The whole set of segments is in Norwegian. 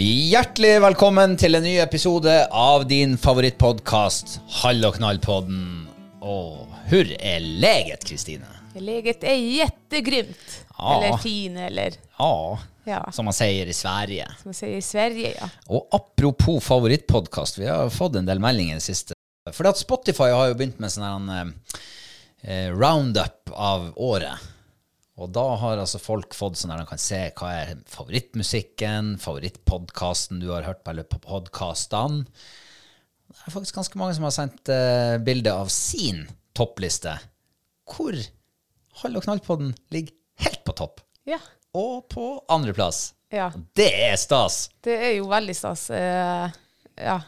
Hjertelig velkommen til en ny episode av din favorittpodkast, Hall og knall-podden. Og hur er leget, Kristine? Leget er jättegrymt. Ja. Eller fin, eller Ja, ja, som man sier i Sverige. som man sier i Sverige. Ja. Og apropos favorittpodkast, vi har fått en del meldinger i det siste. For at Spotify har jo begynt med sånn her, eh, roundup av året. Og da har altså folk fått sånn at de kan se hva er favorittmusikken, favorittpodkasten du har hørt på, eller på podkastene. Det er faktisk ganske mange som har sendt uh, bilde av sin toppliste, hvor Hall og knall-podden ligger helt på topp. ja, Og på andreplass. ja. Det er stas! Det er jo veldig stas. Uh, ja.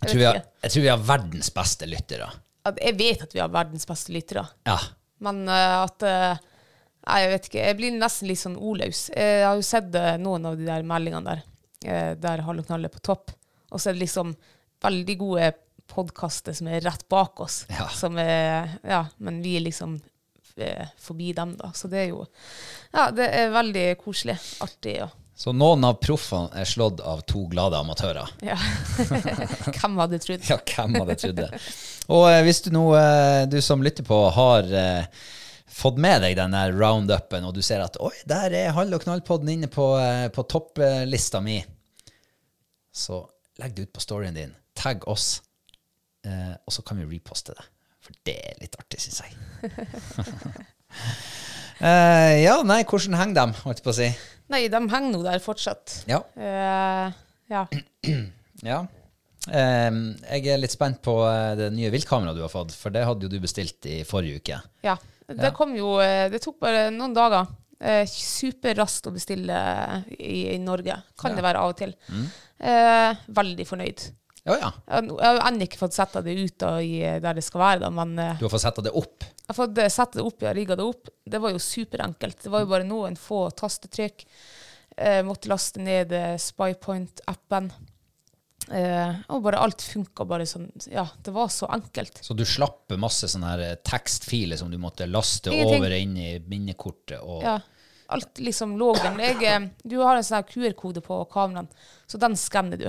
Jeg tror, vi har, jeg tror vi har verdens beste lyttere. Jeg vet at vi har verdens beste lyttere. Ja. Men uh, at Nei, jeg vet ikke. Jeg blir nesten litt sånn ordløs. Jeg har jo sett eh, noen av de der meldingene der, eh, der Hallo og Knall er på topp. Og så er det liksom veldig gode podkaster som er rett bak oss. Ja. Som er, ja, men vi er liksom eh, forbi dem, da. Så det er jo Ja, det er veldig koselig. Artig. Ja. Så noen av proffene er slått av to glade amatører. ja. Hvem hadde trodd? Ja, hvem hadde trodd det? Og eh, hvis du nå, eh, du som lytter på, har eh, fått med deg den roundupen, og du ser at oi, der er Hall og knall-podden inne på, eh, på topplista mi, så legg det ut på storyen din. Tagg oss, eh, og så kan vi reposte det. For det er litt artig, syns jeg. eh, ja, nei, hvordan henger de, holdt jeg på å si? Nei, de henger nå der fortsatt. Ja. Uh, ja. Ja. Um, jeg er litt spent på eh, det nye viltkameraet du har fått, for det hadde jo du bestilt i forrige uke. ja. Det kom jo eh, Det tok bare noen dager. Eh, superraskt å bestille i, i Norge. Kan det være av og til. Eh, veldig fornøyd. Ja, ja. Jeg jeg har ennå ikke fått sette det ut da, i, der det skal være, da, men eh, Du har fått sette det opp. jeg har fått eh, sette det opp, ja, rigga det opp. Det var jo superenkelt. Det var jo bare noen få tastetrykk. Eh, måtte laste ned eh, Spypoint-appen. Eh, og bare alt funka bare sånn Ja, det var så enkelt. Så du slapp masse sånne her eh, tekstfiler som du måtte laste Ingenting. over inn i minnekortet. Og, Ja, alt liksom lå der. Jeg, eh, du har en sånn QR-kode på kameraen, så den skanner du.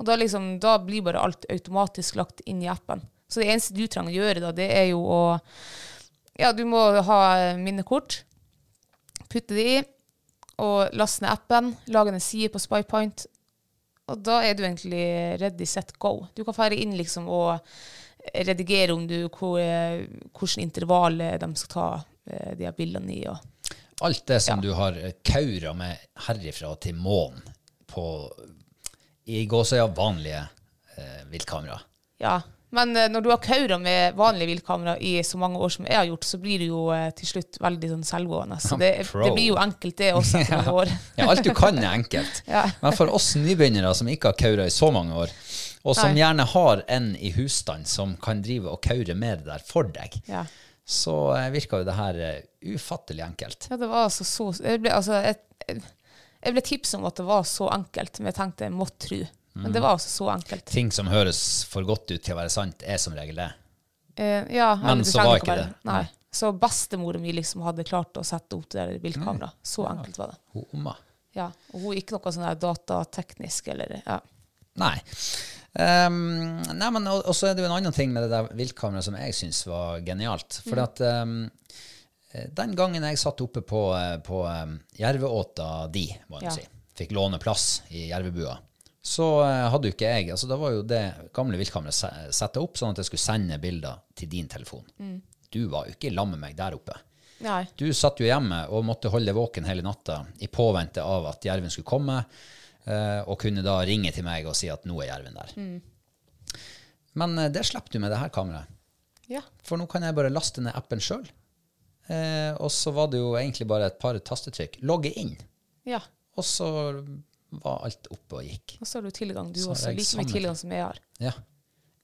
Og da, liksom, da blir bare alt automatisk lagt inn i appen. Så det eneste du trenger å gjøre, da, det er jo å Ja, du må ha minnekort, putte det i, og laste ned appen, lage en side på Spypoint, og da er du egentlig ready, set, go. Du kan fare inn liksom og redigere om du hvor, eh, hvilket intervall de skal ta eh, de her bildene i. Og, alt det som du har eh, kaura med herifra til månen på i gåsøya vanlige eh, viltkamera. ja, Men eh, når du har kaura med vanlig viltkamera i så mange år som jeg har gjort, så blir du jo eh, til slutt veldig sånn selvgående. Så det, det blir jo enkelt, det også, etter noen år. Ja, alt du kan er enkelt. Ja. Men for oss nybegynnere som ikke har kaura i så mange år, og som Nei. gjerne har en i husstand som kan drive og kaure med det der for deg, Ja. så virka virker jo det her eh, ufattelig enkelt. Ja, det var altså så Jeg ble, altså, jeg, jeg ble tipset om at det var så enkelt, men jeg tenkte jeg måtte tro. Men det var også så enkelt. Ting som høres for godt ut til å være sant, er som regel det. Uh, ja, Men så var ikke det. Nei. Så bestemora mi liksom hadde klart å sette opp det der bilkameraet. Så enkelt var det. Hun omma. Ja. Og hun er ikke noe sånn der datateknisk eller ja. Nei. Um, nei, men og, så er det jo en annen ting med det der viltkameraet som jeg syns var genialt. For at ehm, eh, den gangen jeg satt oppe på, eh, på um, Jerveåta di, må jeg Ja. si, fikk låne plass i Jervebua, så eh, hadde jo ikke jeg altså Da var jo det gamle viltkameraet satt opp sånn at jeg skulle sende bilder til din telefon. Du var jo ikke i lag med meg der oppe. Nei. Du satt jo hjemme og måtte holde deg våken hele natta i påvente av at jerven skulle komme, eh, og kunne da ringe til meg og si at nå er jerven der. Men eh, det slipper du med det her kameraet. Ja. For nå kan jeg bare laste ned appen sjøl. Eh, og så var det jo egentlig bare et par tastetrykk. Logge inn. ja. Og så var alt oppe og gikk. Og så har du tilgang, du Så også. Like mye tilgang som jeg har. Ja.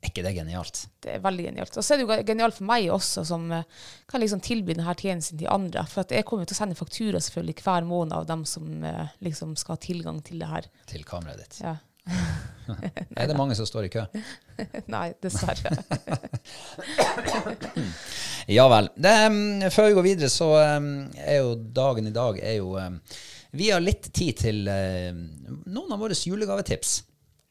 Er ikke det genialt? Det er veldig genialt. Og så er det jo genialt for meg også, som eh, kan liksom tilby denne tjenesten til andre. For jeg kommer jo til å sende faktura selvfølgelig hver måned av dem som eh, liksom skal ha tilgang til det her. Til kameraet ditt. Ja. Er det mange som står i kø? Nei, dessverre. Ja vel. Det, um, før vi går videre, så um, er jo dagen i dag er jo um, Vi har litt tid til um, noen av våre julegavetips.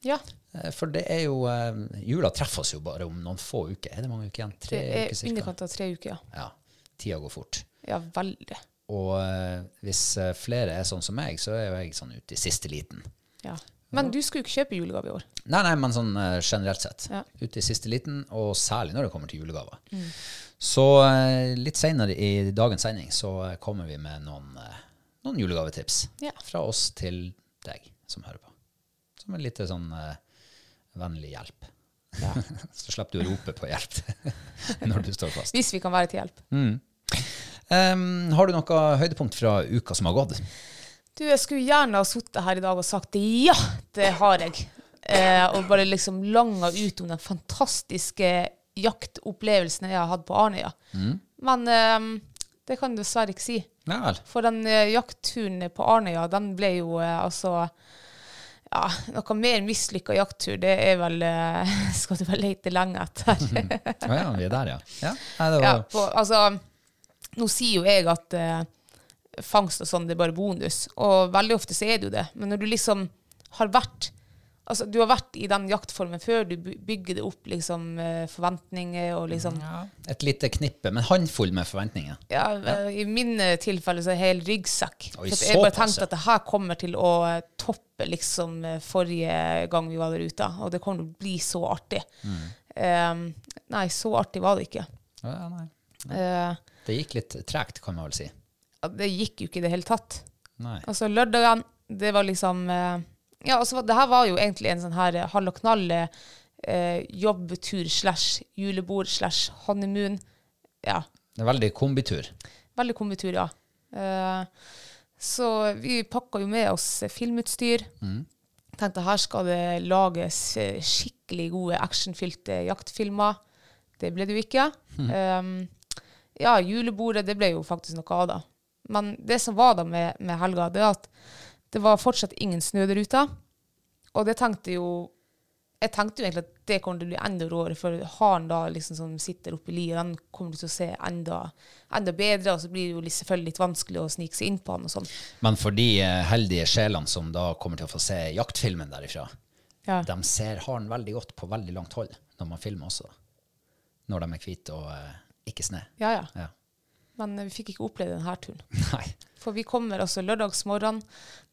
Ja. Eh, For det er jo um, Jula treffer oss jo bare om noen få uker. Er det mange uker igjen? Tre Det uker er cirka? underkant av tre uker, ja. Ja. Tida går fort. Ja, veldig. Og eh, hvis eh, flere er sånn som meg, så er jo jeg sånn ute i siste liten. Ja. Men du skulle jo ikke kjøpe julegave i år. Nei, nei, men sånn eh, generelt sett. Ja. Ute i siste liten, og særlig når det kommer til julegaver. Så eh, litt seinere i dagens sending så eh, kommer vi med noen, eh, noen julegavetips Ja. fra oss til deg som hører på. Som en lite sånn uh, vennlig hjelp. så slipper du å rope på hjelp når du står fast. Hvis vi kan være til hjelp. Em, har du noe høydepunkt fra uka som har gått? Du, jeg skulle gjerne ha sittet her i dag og sagt ja, det har jeg. Eh, og bare liksom langa ut om den fantastiske jaktopplevelsen jeg har hatt på Arnøya. Men um, det kan du dessverre ikke si. Ja vel. For den eh, jaktturen på Arnøya, den ble jo eh, altså ja, noe mer mislykka jakttur, det er vel eh, Skal du vel lete lenge etter. Å ja, vi er der, ja. ja. Nei, var, Ja, på, altså, nå sier jo jeg at eh, fangst og sånn, det er bare bonus. Og veldig ofte så er det jo det. Men når du liksom har vært Altså, du har vært i den jaktformen før, du by- bygger det opp liksom eh, forventninger og liksom ja, et lite knippe, men håndfull med forventninger. Ja, ja. I min eh, tilfelle så er det hel ryggsekk. Oi, For jeg bare tenkte at det her kommer til å eh, toppe liksom eh, forrige gang vi var der ute. Og det kommer til å bli så artig. Mm. Um, nei, så artig var det ikke. Ja, nei. Eh, Det gikk litt tregt, kan man vel si. det gikk jo ikke i det hele tatt. Nei. Altså lørdagen, det var liksom eh, Ja, altså det her var jo egentlig en sånn her eh, hall og knall eh, jobbtur slash julebord slash honeymoon. Ja. Det er veldig kombitur. Veldig kombitur, ja. Eh, så vi pakka jo med oss filmutstyr. filmutstyr. Tenkte her skal det lages eh, skikkelig gode actionfylte jaktfilmer. Det ble det jo ikke. Um, ja, julebordet, det ble jo faktisk noe av, da. Men det som var da med, med helga, det er at det var fortsatt ingen snø der ute. Og det tenkte jo Jeg tenkte jo egentlig at det kommer til å bli enda råere, for haren da liksom som sitter oppi lia, den kommer til å se enda, enda bedre, og så blir det jo selvfølgelig litt vanskelig å snike seg inn på han og sånn. Men for de eh, heldige sjelene som da kommer til å få se jaktfilmen derifra, Ja. de ser haren veldig godt på veldig langt hold når man filmer også. Når de er hvite og eh, ikke snø. ja, ja. Ja. Men vi fikk ikke oppleve denne turen. Nei. For vi kommer altså lørdagsmorgen.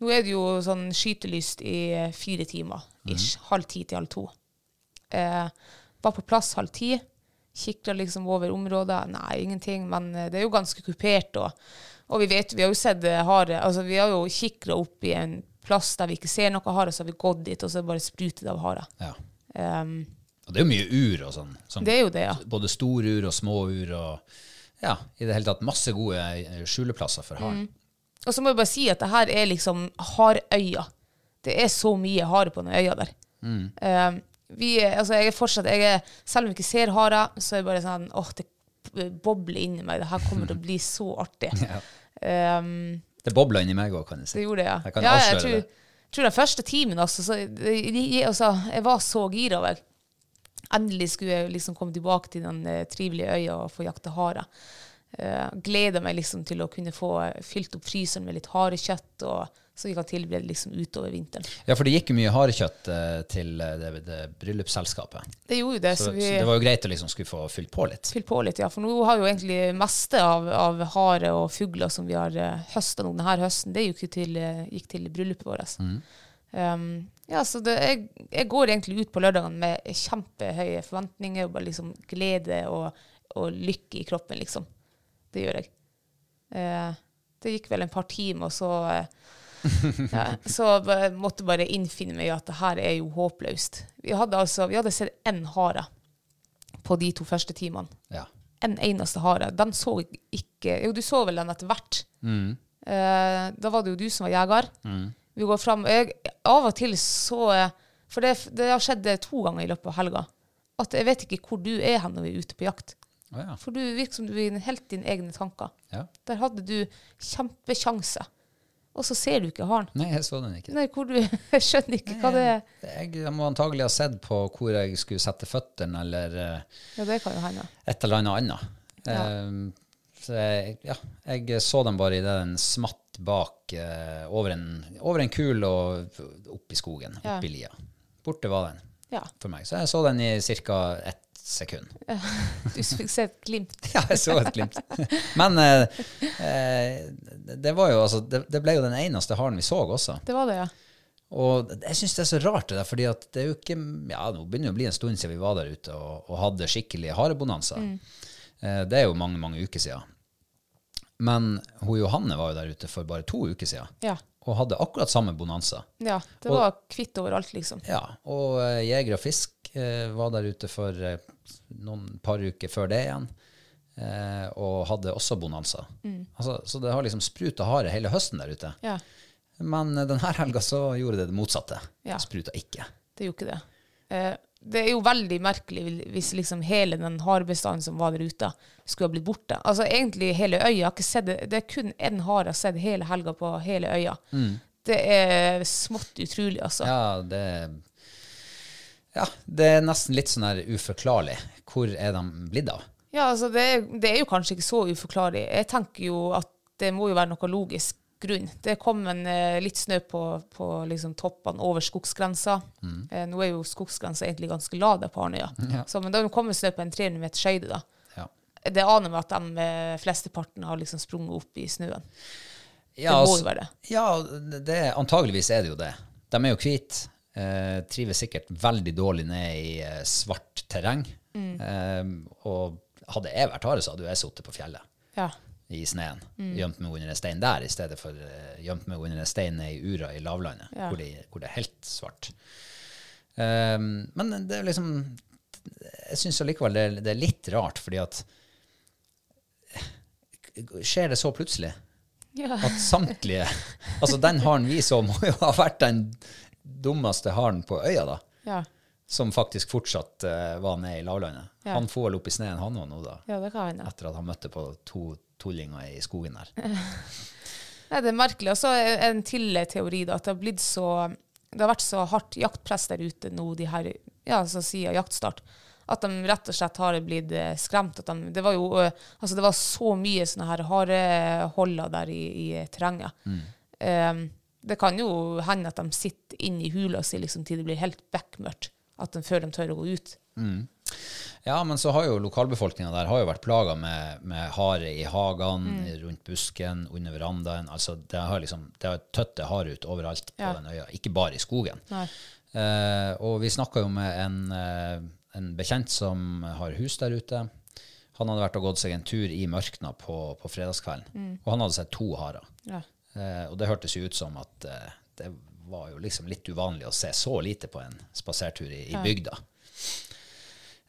Nå er det jo sånn skytelyst i eh, fire timer, ish. Halv ti til halv to. Eh, var på plass halv ti. Kikla liksom over området. Nei, ingenting. Men eh, det er jo ganske kupert. Og, og vi vet, vi har jo sett eh, hare altså Vi har jo kikla opp i en plass der vi ikke ser noe hare, så har vi gått dit, og så er det bare sprutet av hare. Ja. Um, Og det er jo mye ur og sånn. sånn Det er jo det, ja. Både storur og småur og ja, i det hele tatt masse gode eh, skjuleplasser for haren. Og så må jeg bare si at det her er liksom Harøya. Det er så mye hare på den øya der. Eh, vi, er- altså jeg er fortsatt, jeg er, selv om vi ikke ser harer, så er det bare sånn åh, det bobler inni meg. Det her kommer til å bli så artig. Um, Det bobla inni meg òg, kan jeg si. det gjorde det, ja. Jeg kan ja, jeg tror, det. tror den første timen, altså, så, de, altså Jeg var så gira. Jeg. Endelig skulle jeg liksom komme tilbake til den eh, trivelige øya og få jakte hare. Uh, gleder meg liksom til å kunne få eh, fylt opp fryseren med litt harekjøtt, så vi kan tilberede liksom utover vinteren. Ja, for det gikk jo mye harekjøtt eh, til eh, det, det bryllupsselskapet. Det gjorde jo det, Så, så, vi så det var jo greit å liksom skulle få fylt på litt. Fylt på litt, ja. For nå har jo egentlig meste av, av hare og fugler som vi har uh, høsta nå denne høsten, det gikk til, eh, gikk til bryllupet vårt. Um, ja, så det, jeg, jeg går egentlig ut på lørdagene med kjempehøye forventninger og bare liksom glede og, og lykke i kroppen, liksom. Det gjør jeg. Uh, det gikk vel en par timer, og så uh, ja, så måtte bare innfinne meg i at det her er jo håpløst. Vi hadde altså, vi hadde sett én hare på de to første timene. Ja. En eneste hare. Den så jeg ikke Jo, du så vel den etter hvert. Eh, da var det jo du som var jeger. Vi går fram jeg, Av og til så For det, det har skjedd to ganger i løpet av helga. At jeg vet ikke hvor du er hen når vi er ute på jakt. Oh, ja. For du virker som du er helt dine egne tanker. ja. Der hadde du kjempesjanse. Og så ser du ikke haren. Nei, jeg så den ikke. Nei, hvor du Jeg skjønner ikke hva det er. Jeg må antagelig ha sett på hvor jeg skulle sette føttene, eller eh, Ja, det kan jo hende. et eller annet annet. Ja. Um, så jeg, ja, jeg så den bare idet den smatt bak eh, over, en, over en kul og opp i skogen, Ja. opp i lia. Borte var den Ja. for meg. Så jeg så den i ca. ett sekund. Du fikk se et glimt. Ja, jeg så et glimt. Men eh, eh, det var jo altså det, det ble jo den eneste haren vi så også. Det var det, ja. Og jeg syns det er så rart, det der, fordi at det er jo ikke Ja, nå begynner det å bli en stund siden vi var der ute og, og hadde skikkelig harebonanza. Eh, det er jo mange, mange uker siden. Men hun Johanne var jo der ute for bare to uker siden Ja. og hadde akkurat samme bonanza. ja det Og- var kvitt overalt, liksom. Ja, og uh, Jeger og Fisk uh, var der ute for uh, noen par uker før det igjen, uh, og hadde også bonanza. Altså, så det har liksom spruta hare hele høsten der ute. Ja, Men denne helga så gjorde det det motsatte. Ja. Spruta ikke. det gjorde ikke det. Det er jo veldig merkelig hvis liksom hele den harebestanden som var der ute, skulle ha blitt borte. Altså egentlig hele øya. Har ikke sett det. det er kun én hare jeg har sett hele helga på hele øya. Det er smått utrolig, altså. Ja, det Ja, det er nesten litt sånn her uforklarlig. Hvor er de blitt av? Ja, altså det, det er jo kanskje ikke så uforklarlig. Jeg tenker jo at det må jo være noe logisk grunn. Det kom en, eh, litt snø på, på liksom toppene over skogsgrensa. Eh, nå er jo skogsgrensa egentlig ganske lav på Arnøya. Så, men da kom snø på en 300 meters høyde. da. Ja. Det aner meg at de eh, flesteparten har liksom sprunget opp i snøen. Ja, må altså- jo være det. Ja, det, antageligvis er det jo det. De er jo hvite. Eh, trives sikkert veldig dårlig ned i eh, svart terreng. Mm. Eh, og hadde jeg vært hare, så hadde jeg sittet på fjellet Ja. I sneen. Mm. Gjemt meg under en stein der, i stedet for uh, gjemt meg under en stein i Ura i lavlandet, Ja. hvor, det, hvor det er helt svart. Um, men det er liksom Jeg syns allikevel det, det er litt rart, fordi at Skjer det så plutselig? Ja. at samtlige Altså, den haren vi så, må jo ha vært den dummeste haren på øya, da. Ja. Som faktisk fortsatt uh, var nede i lavlandet. Ja. Han får vel opp i sneen, han òg, nå, da. ja, det kan hende. Etter at han møtte på to tullinger i skogen der. Nei, det er merkelig. Og så er en til teori da, at det har blitt så det har vært så hardt jaktpress der ute nå, de her, ja, så siden jaktstart, at de rett og slett har blitt eh, skremt. At de, det, var jo, altså det var så mye sånne her hareholder der i, i terrenget. Eh, det kan jo hende at de sitter inne i hula si liksom, til det blir helt bekmørkt, at de, før de tør å gå ut. Ja, men så har jo lokalbefolkninga der har jo vært plaga med, med hare i hagene, rundt busken, under verandaen. Altså, det har liksom, det har tøtte hare ut overalt på Ja. den øya, ikke bare i skogen. Eh, og vi snakka jo med en, eh, en bekjent som har hus der ute. Han hadde vært og gått seg en tur i mørkna på, på fredagskvelden, og han hadde sett to harer. Ja. Eh, og det hørtes jo ut som at eh, det var jo liksom litt uvanlig å se så lite på en spasertur i, i bygda.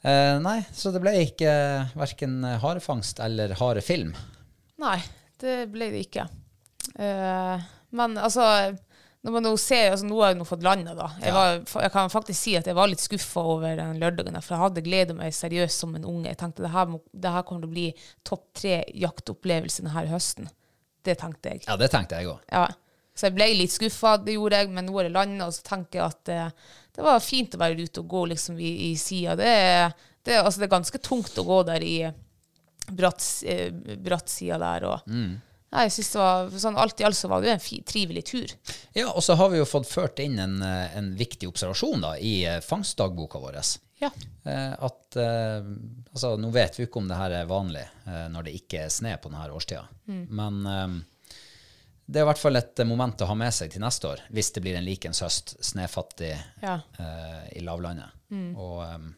Eh, nei, så det ble ikke verken harefangst eller harefilm. Nei, det ble det ikke. Eh, men altså når man nå ser, altså Nå har jeg nå fått landa, da. Jeg, var, jeg kan faktisk si at jeg var litt skuffa over den lørdagen. For jeg hadde gleda meg seriøst som en unge. Jeg tenkte det her, det her kommer til å bli topp tre jaktopplevelse denne høsten. Det tenkte jeg. Ja, det tenkte jeg òg. Ja. Så jeg ble litt skuffa, det gjorde jeg, men nå er det landa, og så tenker jeg at eh, det var fint å være ute og gå liksom i, i sida. Det, det, altså, det er ganske tungt å gå der i bratt, eh, bratt sida der. Og, Nei, jeg synes det var sånn, Alt i alt så var det jo en trivelig tur. Ja, og så har vi jo fått ført inn en, eh, en viktig observasjon da, i eh, fangstdagboka vår. Ja. Eh, at eh, altså, Nå vet vi ikke om det her er vanlig eh, når det ikke er sne på denne årstida. Men eh, det er i hvert fall et eh, moment å ha med seg til neste år, hvis det blir en likens høst, snøfattig Ja. uh, i lavlandet. Og um,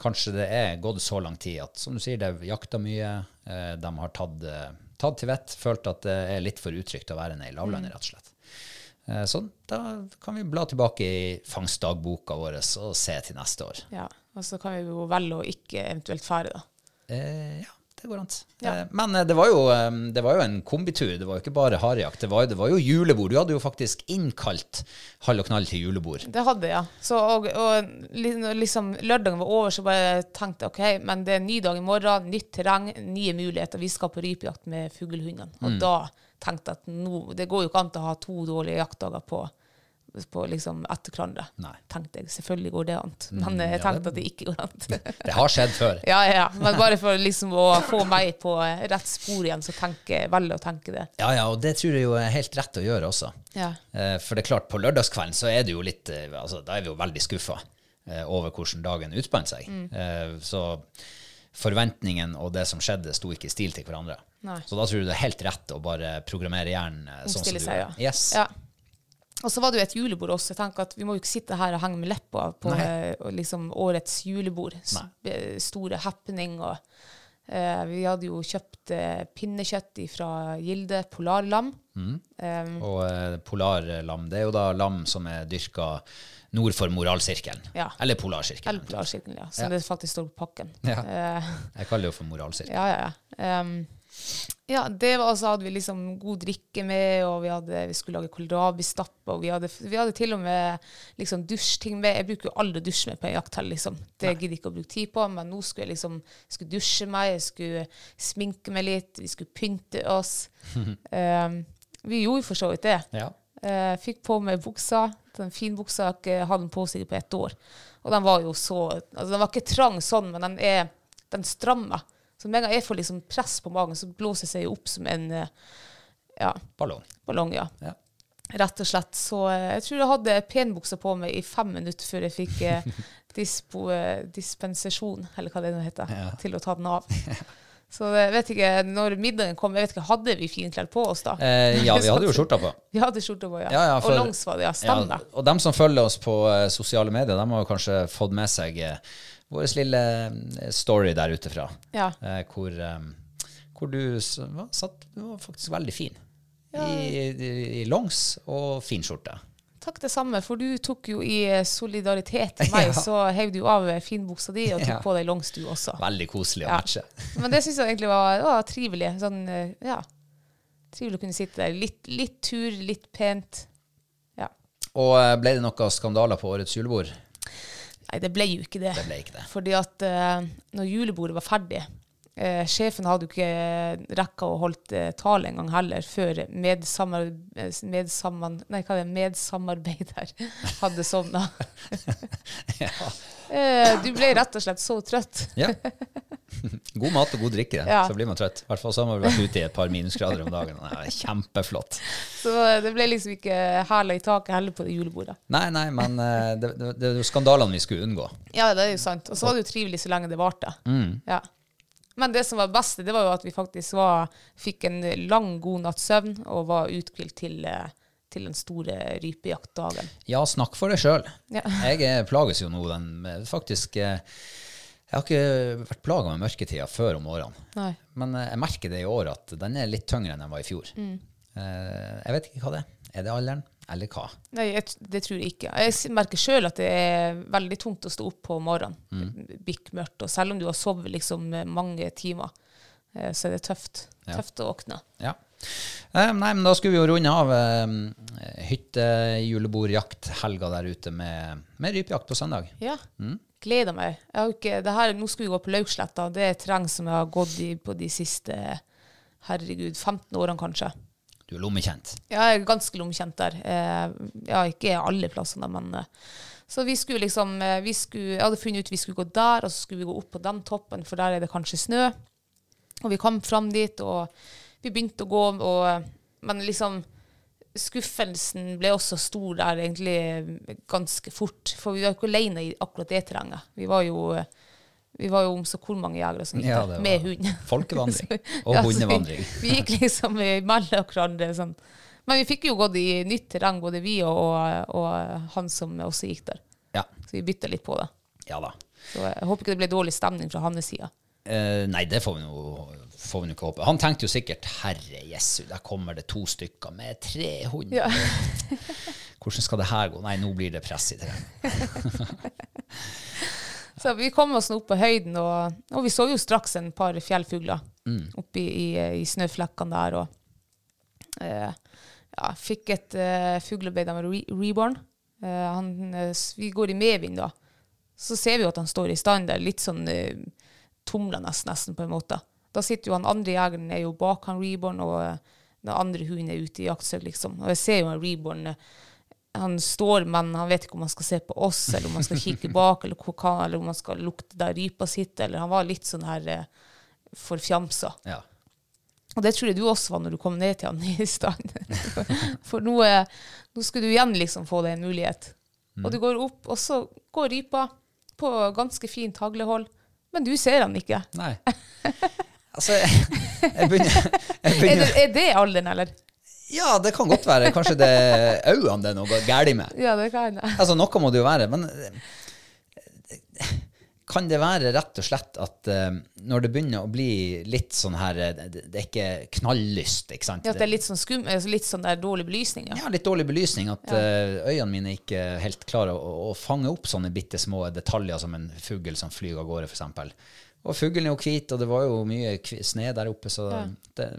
kanskje det er gått så lang tid at, som du sier, det er jakta mye. uh, de har tatt, uh, tatt til vett, følt at det er litt for utrygt å være nede i lavlandet, rett og slett. Så da kan vi bla tilbake i fangstdagboka vår og se til neste år. ja. Og så kan vi jo velge å ikke eventuelt fare, da. Ja, det går an. Ja. Eh, men eh, det var, jo, eh, det var jo en kombitur. Det var jo ikke bare harejakt. Det var, det var jo julebord. Du hadde jo faktisk innkalt Hall og Knall til julebord. Det hadde jeg, ja. Så, og, og liksom lørdagen var over, så bare tenkte OK, men det er en ny dag i morgen, nytt terreng, nye muligheter. Vi skal på rypejakt med fuglehundene. Og Mm. da tenkte jeg at nå, det går jo ikke an å ha to dårlige jaktdager på, på liksom etter hverandre. Mm, Tenkte jeg. Selvfølgelig går det an. Men jeg tenkte at det ikke går an. Det har skjedd før. ja, ja. Men bare for liksom å få meg på rett spor igjen, så tenker jeg velger å tenke det. Ja, ja, og det tror jeg jo er helt rett å gjøre også. Ja. Eh, For det er klart, på lørdagskvelden så er det jo litt eh, altså, Da er vi jo veldig skuffa eh, over hvordan dagen utspant seg. Mm. Så forventningen og det som skjedde, sto ikke i stil til hverandre. Nei. Så da tror du det er helt rett å bare programmere hjernen sånn som du gjør. ja. Yes. Ja. Og så var det jo et julebord også. Jeg tenker at Vi må jo ikke sitte her og henge med leppa på eh, liksom årets julebord. Nei. Store happening. og uh, Vi hadde jo kjøpt uh, pinnekjøtt fra Gilde, polarlam. Eh, Og uh, polarlam, det er jo da lam som er dyrka nord for moralsirkelen. Ja. Eller polarsirkelen. eller polarsirkelen, ja. Som Ja. det faktisk står på pakken. Ja. Jeg kaller det jo for moralsirkelen. Ja, ja, ja. Um, ja, det var altså hadde vi liksom god drikke med, og vi, hadde, vi skulle lage kålrabistappe, og vi hadde, vi hadde til og med liksom dusjting med. Jeg bruker jo aldri å dusje med på en jakt heller, liksom. Det gidder jeg ikke å bruke tid på, men nå skulle jeg liksom skulle dusje meg, jeg skulle sminke meg litt, vi skulle pynte oss. um, vi gjorde for så vidt det. Ja. Uh, fikk på meg buksa, den fin buksa jeg hadde den på seg på ett år. Og den var jo så altså Den var ikke trang sånn, men den er den strammer. Så med en gang jeg får liksom press på magen, så blåser jeg seg opp som en eh, ja, Ballong. ballong. ja. Ja. Rett og slett. Så eh, jeg tror jeg hadde penbuksa på meg i fem minutter før jeg fikk eh, dispo, eh, dispensasjon, eller hva det nå heter, til å ta den av. Så jeg vet ikke, når middagen kom, jeg vet ikke, hadde vi finklær på oss da? Eh, ja, vi hadde jo skjorta på. Vi hadde skjorta på, ja. Ja, ja, for- og langs var det, ja. Stemmer. Ja, og dem som følger oss på sosiale medier, de har kanskje fått med seg eh, vår lille eh, story der ute fra. Ja. Eh, hvor, eh, hvor du satt, du var faktisk veldig fin. I, i, I longs og fin skjorte. Takk det samme, for du tok jo i solidaritet til meg, Ja. så heiv du av finbuksa di og tok Ja. på deg longs du også. Veldig koselig å Ja. matche. Men det syns jeg egentlig var, var trivelig. Sånn, ja. Trivelig å kunne sitte der. Litt, litt tur, litt pent. Ja. Og ble det noen skandaler på årets julebord? Nei, det ble jo ikke det. Det ble ikke det. Fordi at uh, når julebordet var ferdig uh, Sjefen hadde jo ikke rekka å holdt uh, tale engang heller, før medsamar, eh, medsamman, nei, hva er det, medsamarbeider hadde sovna. eh, du ble rett og slett så trøtt. Ja. God mat og god drikke, Ja. så blir man trøtt. I hvert fall så har vi vært ute i et par minusgrader om dagen. Det er kjempeflott. Så det ble liksom ikke hæla i taket heller på det julebordet. Nei, nei, men eh, det, det, det er jo skandalene vi skulle unngå. Ja, det er jo sant. Og så var det jo trivelig så lenge det varte. Ja. Men det som var best, det var jo at vi faktisk var, fikk en lang, god natts søvn og var uthvilt til, eh, til den store rypejaktdagen. Ja, snakk for deg sjøl. Ja. Jeg eh, plages jo nå den faktisk eh, Jeg har ikke vært plaga med mørketida før om årene. Nei. Men eh, jeg merker det i år at den er litt tyngre enn den var i fjor. Mm. Eh, Jeg vet ikke hva det er. Er det alderen? eller hva? Nei, jeg, det tror jeg ikke. Jeg merker sjøl at det er veldig tungt å stå opp på morgenen. Mm. Bikkmørkt. Og selv om du har sovet liksom mange timer, eh, så er det tøft. Ja. Tøft å våkne. Ja. Eh, nei, men da skulle vi jo runde av hytte, hyttejulebordjakt-helga der ute med, med rypejakt på søndag. Ja. Mm. Gleder meg. Ikke, det her, nå skal vi gå på Lauksletta. Det er terreng som jeg har gått i på de siste herregud, 15 årene, kanskje. Du er lommekjent. Ja, jeg er ganske lommekjent der. Eh, ja, ikke alle plassene, men eh, Så vi skulle liksom eh, vi skulle, Jeg hadde funnet ut vi skulle gå der, og så skulle vi gå opp på den toppen, for der er det kanskje snø. Og vi kom fram dit, og vi begynte å gå, og, men liksom Skuffelsen ble også stor der egentlig ganske fort. For vi var ikke alene i akkurat det terrenget. Vi var jo, vi var jo om så hvor mange jegere som gikk Ja, der, med hund. folkevandring. Og ja, hundevandring. Vi, vi gikk liksom mellom hverandre sånn. Men vi fikk jo gått i nytt terreng, både vi og, og, og han som også gikk der. Ja. Så vi bytta litt på det. ja da. Så jeg håper ikke det ble dårlig stemning fra hans side. Eh, nei, det får vi nå får vi ikke håpe. Han tenkte jo sikkert 'herre jesu, der kommer det to stykker med tre hunder'. Ja. Hvordan skal det her gå? Nei, nå blir det press i terrenget. Så vi kom oss nå opp på høyden, og, og vi så jo straks en par fjellfugler Mm. oppi i, i snøflekkene der. Og uh, ja, fikk et uh, fuglebeid av re reborn. Uh, han, eh, vi går i medvind da. Så ser vi jo at han står i stand der, litt sånn uh, tumlende nesten på en måte. Da sitter jo han andre jegeren er jo bak han reborn, og eh, den andre hunden er ute i jaktsøk, liksom. Og jeg ser jo han reborn eh, han står, men han vet ikke om han skal se på oss, eller om han skal kikke bak, eller, hva- eller om han skal lukte der rypa sitter, eller han var litt sånn her eh, forfjamsa. Ja. Og det tror jeg du også var når du kom ned til han i stand. For nå, eh, nå skulle du igjen liksom få deg en mulighet. Og du går opp, og så går rypa på ganske fint haglehold, men du ser han ikke. Nei. Altså, jeg, jeg begynner, Er det, begynner er det alderen, eller? Ja, det kan godt være. Kanskje det er øynene det er noe galt med. Ja, det kan jeg. Altså, noe må det jo være. Men kan det være rett og slett at eh, når det begynner å bli litt sånn her eh, Det, det er ikke knalllyst, ikke sant? Ja, at det er litt sånn skum, altså litt sånn der dårlig belysning, ja. Ja, litt dårlig belysning. At uh, øynene mine ikke helt klarer å, å fange opp sånne bitte små detaljer som en fugl som flyr av gårde, f.eks. Og fuglen er jo hvit, og det var jo mye sne der oppe, så det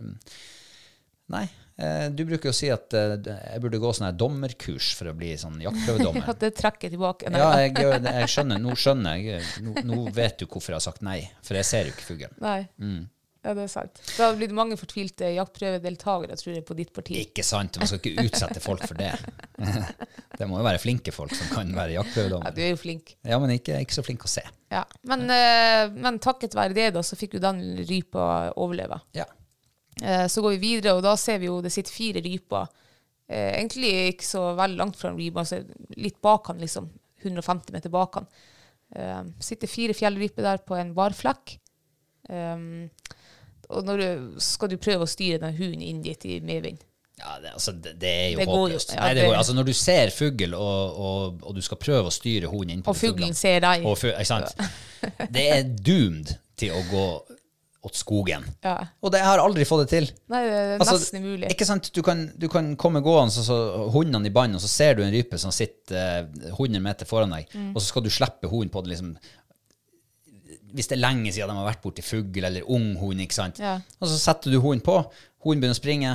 Nei. Eh, du bruker jo å si at eh, jeg burde gå sånn her dommerkurs for å bli sånn jaktprøvedommer. At det trekker tilbake. Nei, Ja, jeg, jeg skjønner. Nå skjønner jeg. Nå, nå vet du hvorfor jeg har sagt nei, for jeg ser jo ikke fuglen. Nei. Mm. Ja, det er sant. Det hadde blitt mange fortvilte jaktprøvedeltakere, tror jeg, på ditt parti. Ikke sant? Man skal ikke utsette folk for det. Det må jo være flinke folk som kan være Ja, du er jo flink. Ja, men ikke, ikke så flink å se. Ja. Men, ja. men takket være det, da, så fikk jo den rypa overleve. Ja. Eh, så går vi videre, og da ser vi jo det sitter fire ryper. Eh, egentlig ikke så veldig langt fra en rype, altså litt bak han, liksom. 150 meter bak han. Eh, sitter fire fjellryper der på en barflekk. Um, og når du, skal du prøve å styre den hunden inn dit i medvind. Ja, det, altså, det, det er jo Det håpløst. jo. Ja, Nei, det går, altså, når du ser fugl, og, og, og du skal prøve å styre hunden inn på Og fuglen ser deg. og? Det er doomed til å gå åt skogen. Ja. Og det, har aldri fått det til. Nei, det er Altså, nesten umulig. Ikke sant? Du kan, du kan komme gående, så, så hundene i bånd, og så ser du en rype som sitter eh, 100 meter foran deg, Mm. og så skal du slippe hunden på det liksom Hvis det er lenge siden de har vært borti fugl eller ung hund, ikke sant. Ja. Og så setter du hunden på, hunden begynner å springe.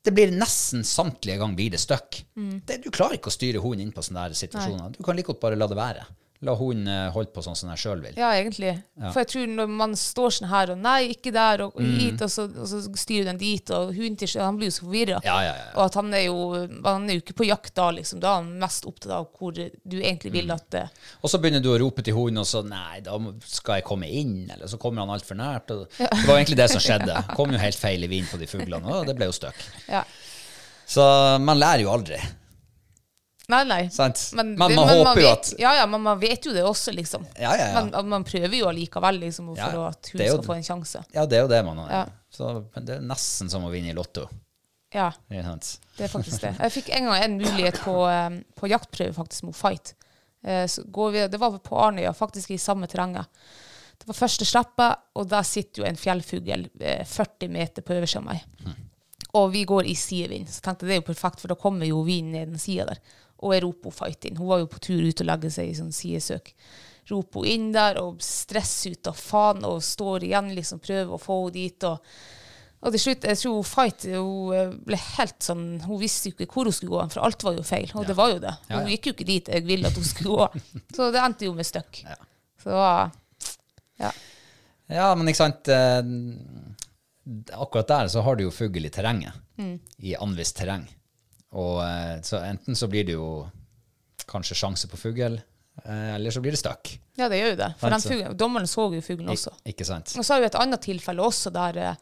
Det blir nesten samtlige ganger blir det støkk. Mm. Det, du klarer ikke å styre hunden inn på sånne der situasjoner. Du kan like godt bare la det være. La hunden eh, holde på sånn som jeg sjøl vil. Ja, egentlig. For jeg tror når man står sånn her og nei, ikke der, og Mm. hit, og så, og så styrer den dit, og hunden til han blir jo så forvirra. Ja, ja, ja. Og at han er jo han er jo ikke på jakt da, liksom. Da er han mest opptatt av hvor du egentlig Mm. vil at det Og så begynner du å rope til hunden, og så nei, da skal jeg komme inn, eller så kommer han altfor nært. Og det var egentlig det som skjedde. Kom jo helt feil i vind på de fuglene, og det ble jo støkk. Ja. Så man lærer jo aldri, Nei, nei. sant? Men, det- man men håper jo vet, at Ja, ja, men man vet jo det også, liksom. Ja, ja, ja. Men man prøver jo allikevel, liksom, for Ja, at hun jo skal få en sjanse. Ja, det er jo det man har. Ja. Så, men det er nesten som å vinne i Lotto. Ja, det er faktisk det. Jeg fikk en gang en mulighet på, eh, på jaktprøve, faktisk, mot fight. Eh, Så går vi, det var på Arnøya, faktisk i samme terrenget. Det var første slippet, og der sitter jo en fjellfugl eh, 40 meter på øverste av meg. Og vi går i sidevind. Så tenkte jeg det er jo perfekt, for da kommer jo vinden ned den sida der. Og jeg roper fight inn. Hun var jo på tur ut og legge seg i sånn sidesøk. Roper hun inn der og stresser ut av faen og står igjen, liksom prøver å få henne dit. og og til slutt, jeg tror hun Fight hun ble helt sånn, hun visste jo ikke hvor hun skulle gå, for alt var jo feil. Og det var jo det. Ja, Hun ja. gikk jo ikke dit jeg ville at hun skulle gå. Så det endte jo med støkk. Så ja. Ja, men ikke sant eh, Akkurat der så har du jo fugl i terrenget. I anvist terreng. Og eh, så enten så blir det jo kanskje sjanse på fugl, eh, eller så blir det stuck. ja, det gjør jo det. For Altså. fuglen, dommeren så jo fuglen også. Ik ikke sant? Og så har vi et annet tilfelle også der, eh,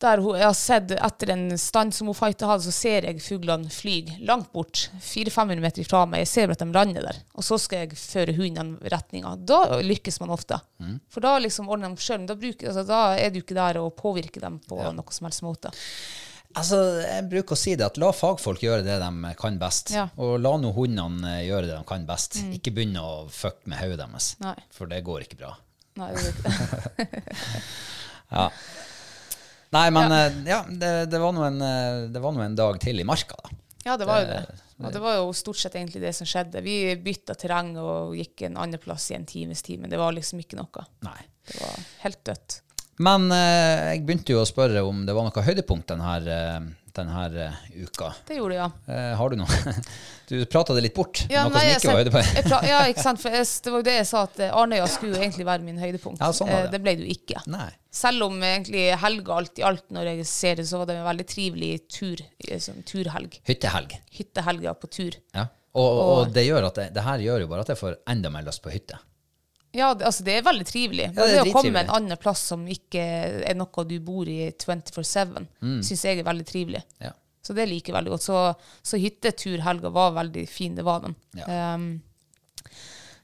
der hun, jeg har sett etter en stand som hun fighta hadde, så ser jeg fuglene fly langt bort, 400-500 meter fra meg. Jeg ser at de lander der. Og så skal jeg føre hunden i den retninga. Da lykkes man ofte. For da liksom ordner de sjøl. Da, altså, da er du ikke der og påvirker dem på noe som helst måte. Altså, Jeg bruker å si det at la fagfolk gjøre det de kan best. Ja. Og la nå hundene eh, gjøre det de kan best. Ikke begynne å fucke med hodet deres, Nei. for det går ikke bra. Nei, det er ikke. Ja. Nei, men ja, ja det, det var en, eh, det var nå en dag til i marka, da. Ja, det var jo det. Og det var jo stort sett egentlig det som skjedde. Vi bytta terreng og gikk en annen plass i en times tid, men det var liksom ikke noe. Nei. Det var helt dødt. Men eh, jeg begynte jo å spørre om det var noe høydepunkt denne, uh, denne eh, uka. Det gjorde det, ja. Eh, har du noe? Du prata det litt bort. Ja, noe nei, som ikke var høydepunkt. Ja, ikke sant. For jeg, det var jo det jeg sa, at eh, Arnøya skulle egentlig være min høydepunkt. Ja, sånn var det. Eh, det ble det jo ikke. Nei. Selv om egentlig helga alt i alt, når jeg ser det, så var det en veldig trivelig tur, eh, sånn turhelg. Hyttehelg. Hyttehelga på tur. Ja. Og, og det gjør at det, det her gjør jo bare at jeg får enda mer lyst på hytte. Ja, det, altså det er veldig trivelig. Ja, det det å komme en annen plass som ikke er noe du bor i 24-7, Mm. syns jeg er veldig trivelig. Ja. Så det liker jeg veldig godt. Så, så hytteturhelga var veldig fin, det var den. Ja. Um,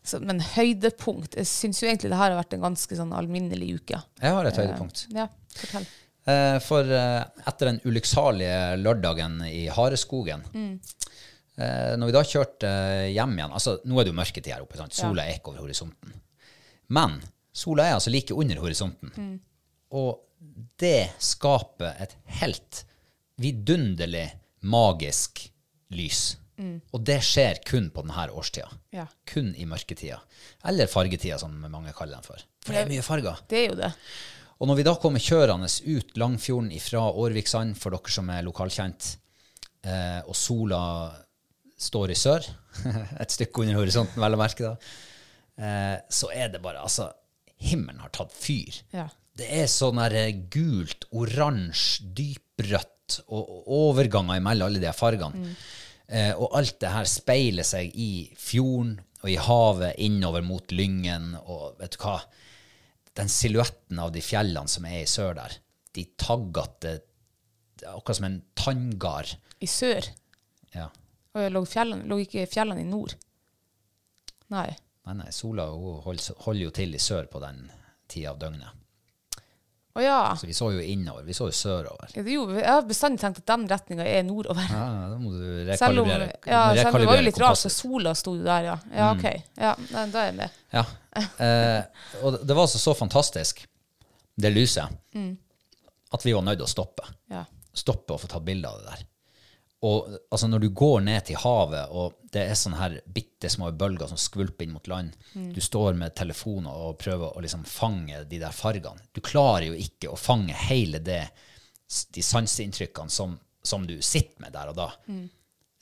så, men høydepunkt Jeg syns jo egentlig det her har vært en ganske sånn alminnelig uke. Jeg har et høydepunkt. Ja, fortell. Uh, For uh, etter den ulykksalige lørdagen i Hareskogen eh, Når vi da kjørte hjem igjen altså Nå er det jo mørketid her oppe. Sant? Sola er ikke over horisonten. Men sola er altså like under horisonten. Og det skaper et helt vidunderlig magisk lys. Og det skjer kun på denne årstida. Ja. Kun i mørketida. Eller fargetida, som mange kaller den for. For det er mye farger. Det er jo det. Og når vi da kommer kjørende ut Langfjorden fra Årviksand, for dere som er lokalkjent, eh, og sola står i sør, et stykke under horisonten, vel å merke da, eh, så er det bare, altså, himmelen har tatt fyr. Ja. Det er sånn der eh, gult, oransje, dyprødt, og, og overganger mellom alle de fargene. fargene. Eh, og alt det her speiler seg i fjorden og i havet innover mot Lyngen, og vet du hva? Den silhuetten av de fjellene som er i sør der, de taggete, akkurat som en tanngard. I sør. Ja. Og lå, fjellene, lå ikke fjellene i nord? Nei. Nei, nei, sola holder, holder jo til i sør på den tida av døgnet. Å ja. Så vi så jo innover, vi så jo sørover. Ja, det, jo, jeg har bestandig tenkt at den retninga er nordover. Ja, da må du Selv om, rekalibrere, ja, selv om det var jo litt rart, så sola sto jo der, ja. Ja, OK. Ja, da er jeg med. Ja. Eh, og det var altså så fantastisk, det lyset, at vi var nødt til å stoppe. Ja. Stoppe og få tatt bilde av det der. Og altså, når du går ned til havet, og det er sånne her bitte små bølger som skvulper inn mot land, du står med telefoner og prøver å liksom fange de der fargene. Du klarer jo ikke å fange hele det, de sanseinntrykkene som, som du sitter med der og da.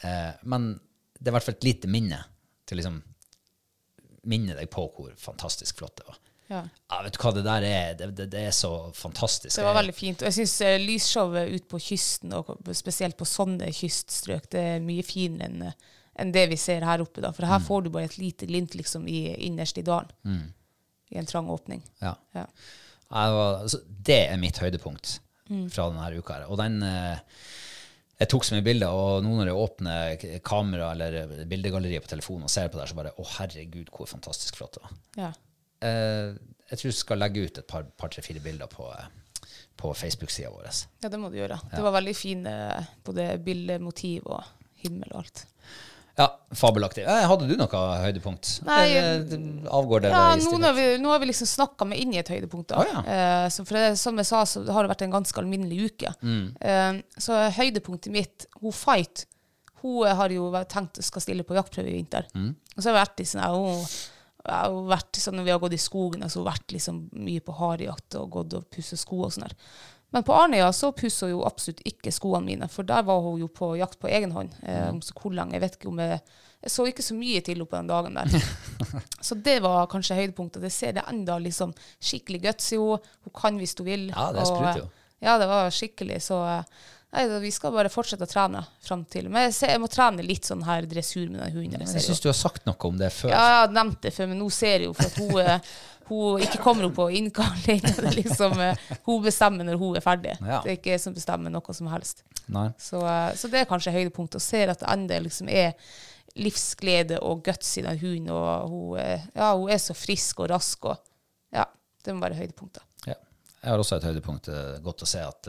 Eh, men det er i hvert fall et lite minne til liksom minne deg på hvor fantastisk flott det var. Ja. Ja, vet du hva det der er? Det, det, det er så fantastisk. Det var veldig fint. Og jeg syns uh, lysshowet ut på kysten, og spesielt på sånne kyststrøk, det er mye finere enn eh, enn det vi ser her oppe. da. For her får du bare et lite glimt liksom i, innerst i dalen. I en trang åpning. Ja. Ja. Altså, det er mitt høydepunkt fra denne uka. her. Og den eh, Jeg tok så mye bilder, og nå når jeg åpner kamera eller bildegalleriet på telefonen og ser på det, her, så bare Å, herregud, hvor fantastisk flott det var. Ja. Eh, jeg tror du skal legge ut et par, par tre-fire bilder på, eh, på Facebook-sida vår. ja, det må du gjøre. Det var veldig fine både bildemotiv og himmel og alt. Ja, fabelaktig. Eh, Hadde du noe høydepunkt? Nei, avgår det Ja, i nå har vi, nå har vi liksom snakka meg inn i et høydepunkt. da. Å, ja. eh, så for det, som jeg sa, så har det vært en ganske alminnelig uke. Mm. Eh, så høydepunktet mitt, hun Fight, hun har jo tenkt å skal stille på jaktprøve i vinter. Mm. Og så har jeg vært i sånn her, hun, jeg har vært sånn, Når vi har gått i skogen, så har hun vært liksom mye på harejakt og gått og pussa sko og sånn der. Men på Arnøya så pussa hun jo absolutt ikke skoene mine, for der var hun jo på jakt på egen hånd. Eh, så hvor lenge, jeg vet ikke om jeg, jeg så ikke så mye til henne på den dagen der. Så det var kanskje høydepunktet. Det ser det enda liksom skikkelig guts i henne. Hun kan hvis hun vil. Ja, det sprutte jo. Ja, det var skikkelig. Så eh, nei, vi skal bare fortsette å trene fram til. Men jeg, ser, jeg må trene litt sånn her dressur med den hunden. Jeg ser syns du har sagt noe om det før. Ja, jeg har nevnt det før, men nå ser jeg jo for at hun, eh, hun ikke kommer opp på innkalling. Liksom, eh, hun bestemmer når hun er ferdig. Ja. Det er ikke jeg som bestemmer noe som helst. Så, eh, så det er kanskje høydepunktet. Å se at det enda liksom er livsglede og guts i den hunden. Og hun, ja, hun er så frisk og rask. Og, ja, det må være høydepunktet. Ja. Jeg har også et høydepunkt. Godt å se at,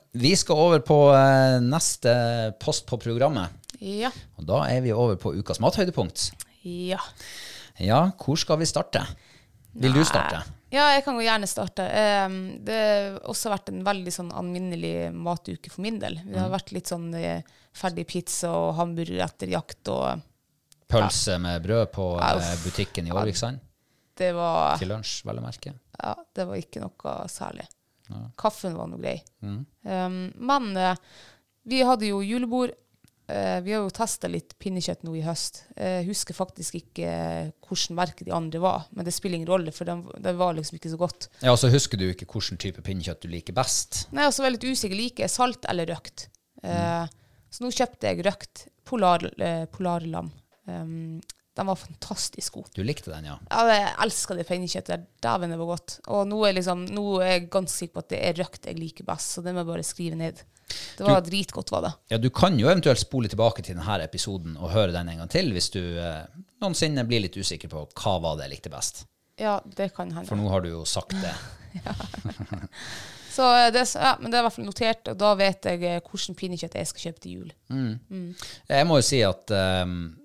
vi skal over på eh, neste post på programmet. Ja. Og da er vi over på ukas mathøydepunkt. Ja. Ja, hvor skal vi starte? Vil du starte? Ja, jeg kan gjerne starte. Um, det har også vært en veldig sånn anminnelig matuke for min del. Det har vært litt sånn eh, ferdig pizza og hamburger etter jakt, og Pølse med brød på Ja, eh, butikken i Årviksand. det var, Til lunsj, vel å merke. ja, det var ikke noe særlig. Kaffen var noe grei. Um, men uh, vi hadde jo julebord. Uh, vi har jo testa litt pinnekjøtt nå i høst. Jeg husker faktisk ikke eh, hvilket merke de andre var, men det spiller ingen rolle, for det var liksom ikke så godt. Ja, og så husker du ikke hvilken type pinnekjøtt du liker best. Nei, og så var jeg litt usikker. Liker jeg salt eller røkt? Mm. så nå kjøpte jeg røkt polar, eh, polarlam. Um, den var fantastisk god. Du likte den, ja. Ja, jeg elsker det pinnekjøttet. Dæven, det var godt. Og nå er, liksom, nå er jeg ganske sikker på at det er røkt jeg liker best, så det må jeg bare skrive ned. Det var dritgodt, var det. Ja, Du kan jo eventuelt spole tilbake til denne episoden og høre den en gang til hvis du eh, noensinne blir litt usikker på hva var det jeg likte best. Ja, det kan hende. For nå har du jo sagt det. Så eh, det, ja, men det er i hvert fall notert, og da vet jeg hvordan hvilken pinnekjøtt jeg skal kjøpe til jul. Jeg må jo si at eh, jeg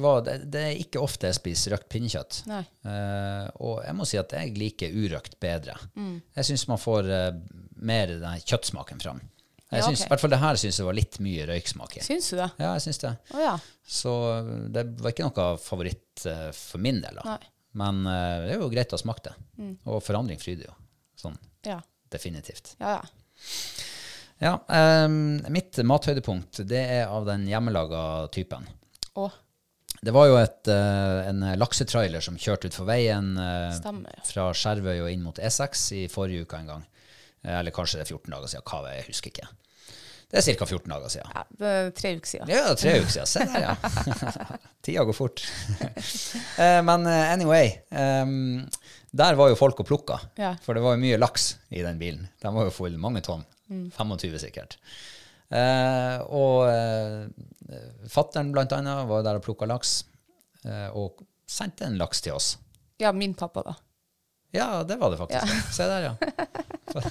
var, det, det er ikke ofte jeg spiser røkt pinnekjøtt. Eh, og jeg må si at jeg liker urøkt bedre. Mm. Jeg syns man får uh, mer den kjøttsmaken fram. Jeg Ja, synes, okay. I hvert fall det her syns jeg var litt mye røyksmak i. Syns du det? Ja, jeg syns det. Oh, ja. Så det var ikke noe favoritt uh, for min del. da. Nei. Mm. Men eh, det er jo greit å smake det. Og forandring fryder jo. Sånn Ja. definitivt. Ja, ja. Ja, um, mitt mathøydepunkt det er av den hjemmelaga typen. Å, Det var jo et, eh, en laksetrailer som kjørte utfor veien eh, Stemmer, fra Skjervøy og inn mot E6 i forrige uke en gang. Eh, Eller kanskje det er 14 dager siden. Hva, jeg husker ikke. Det er ca. 14 dager siden. ja. Tre uker siden. Ja, tre uker siden. Se der, ja. Tida går fort. Men anyway. ehm, der var jo folk og plukka. For det var jo mye laks i den bilen. Den var jo full mange tonn. 25 sikkert. Eh, og eh, fattern blant annet var der og plukka laks. eh, og sendte en laks til oss. Ja, min pappa, da. Ja, det var det faktisk. Se der, ja.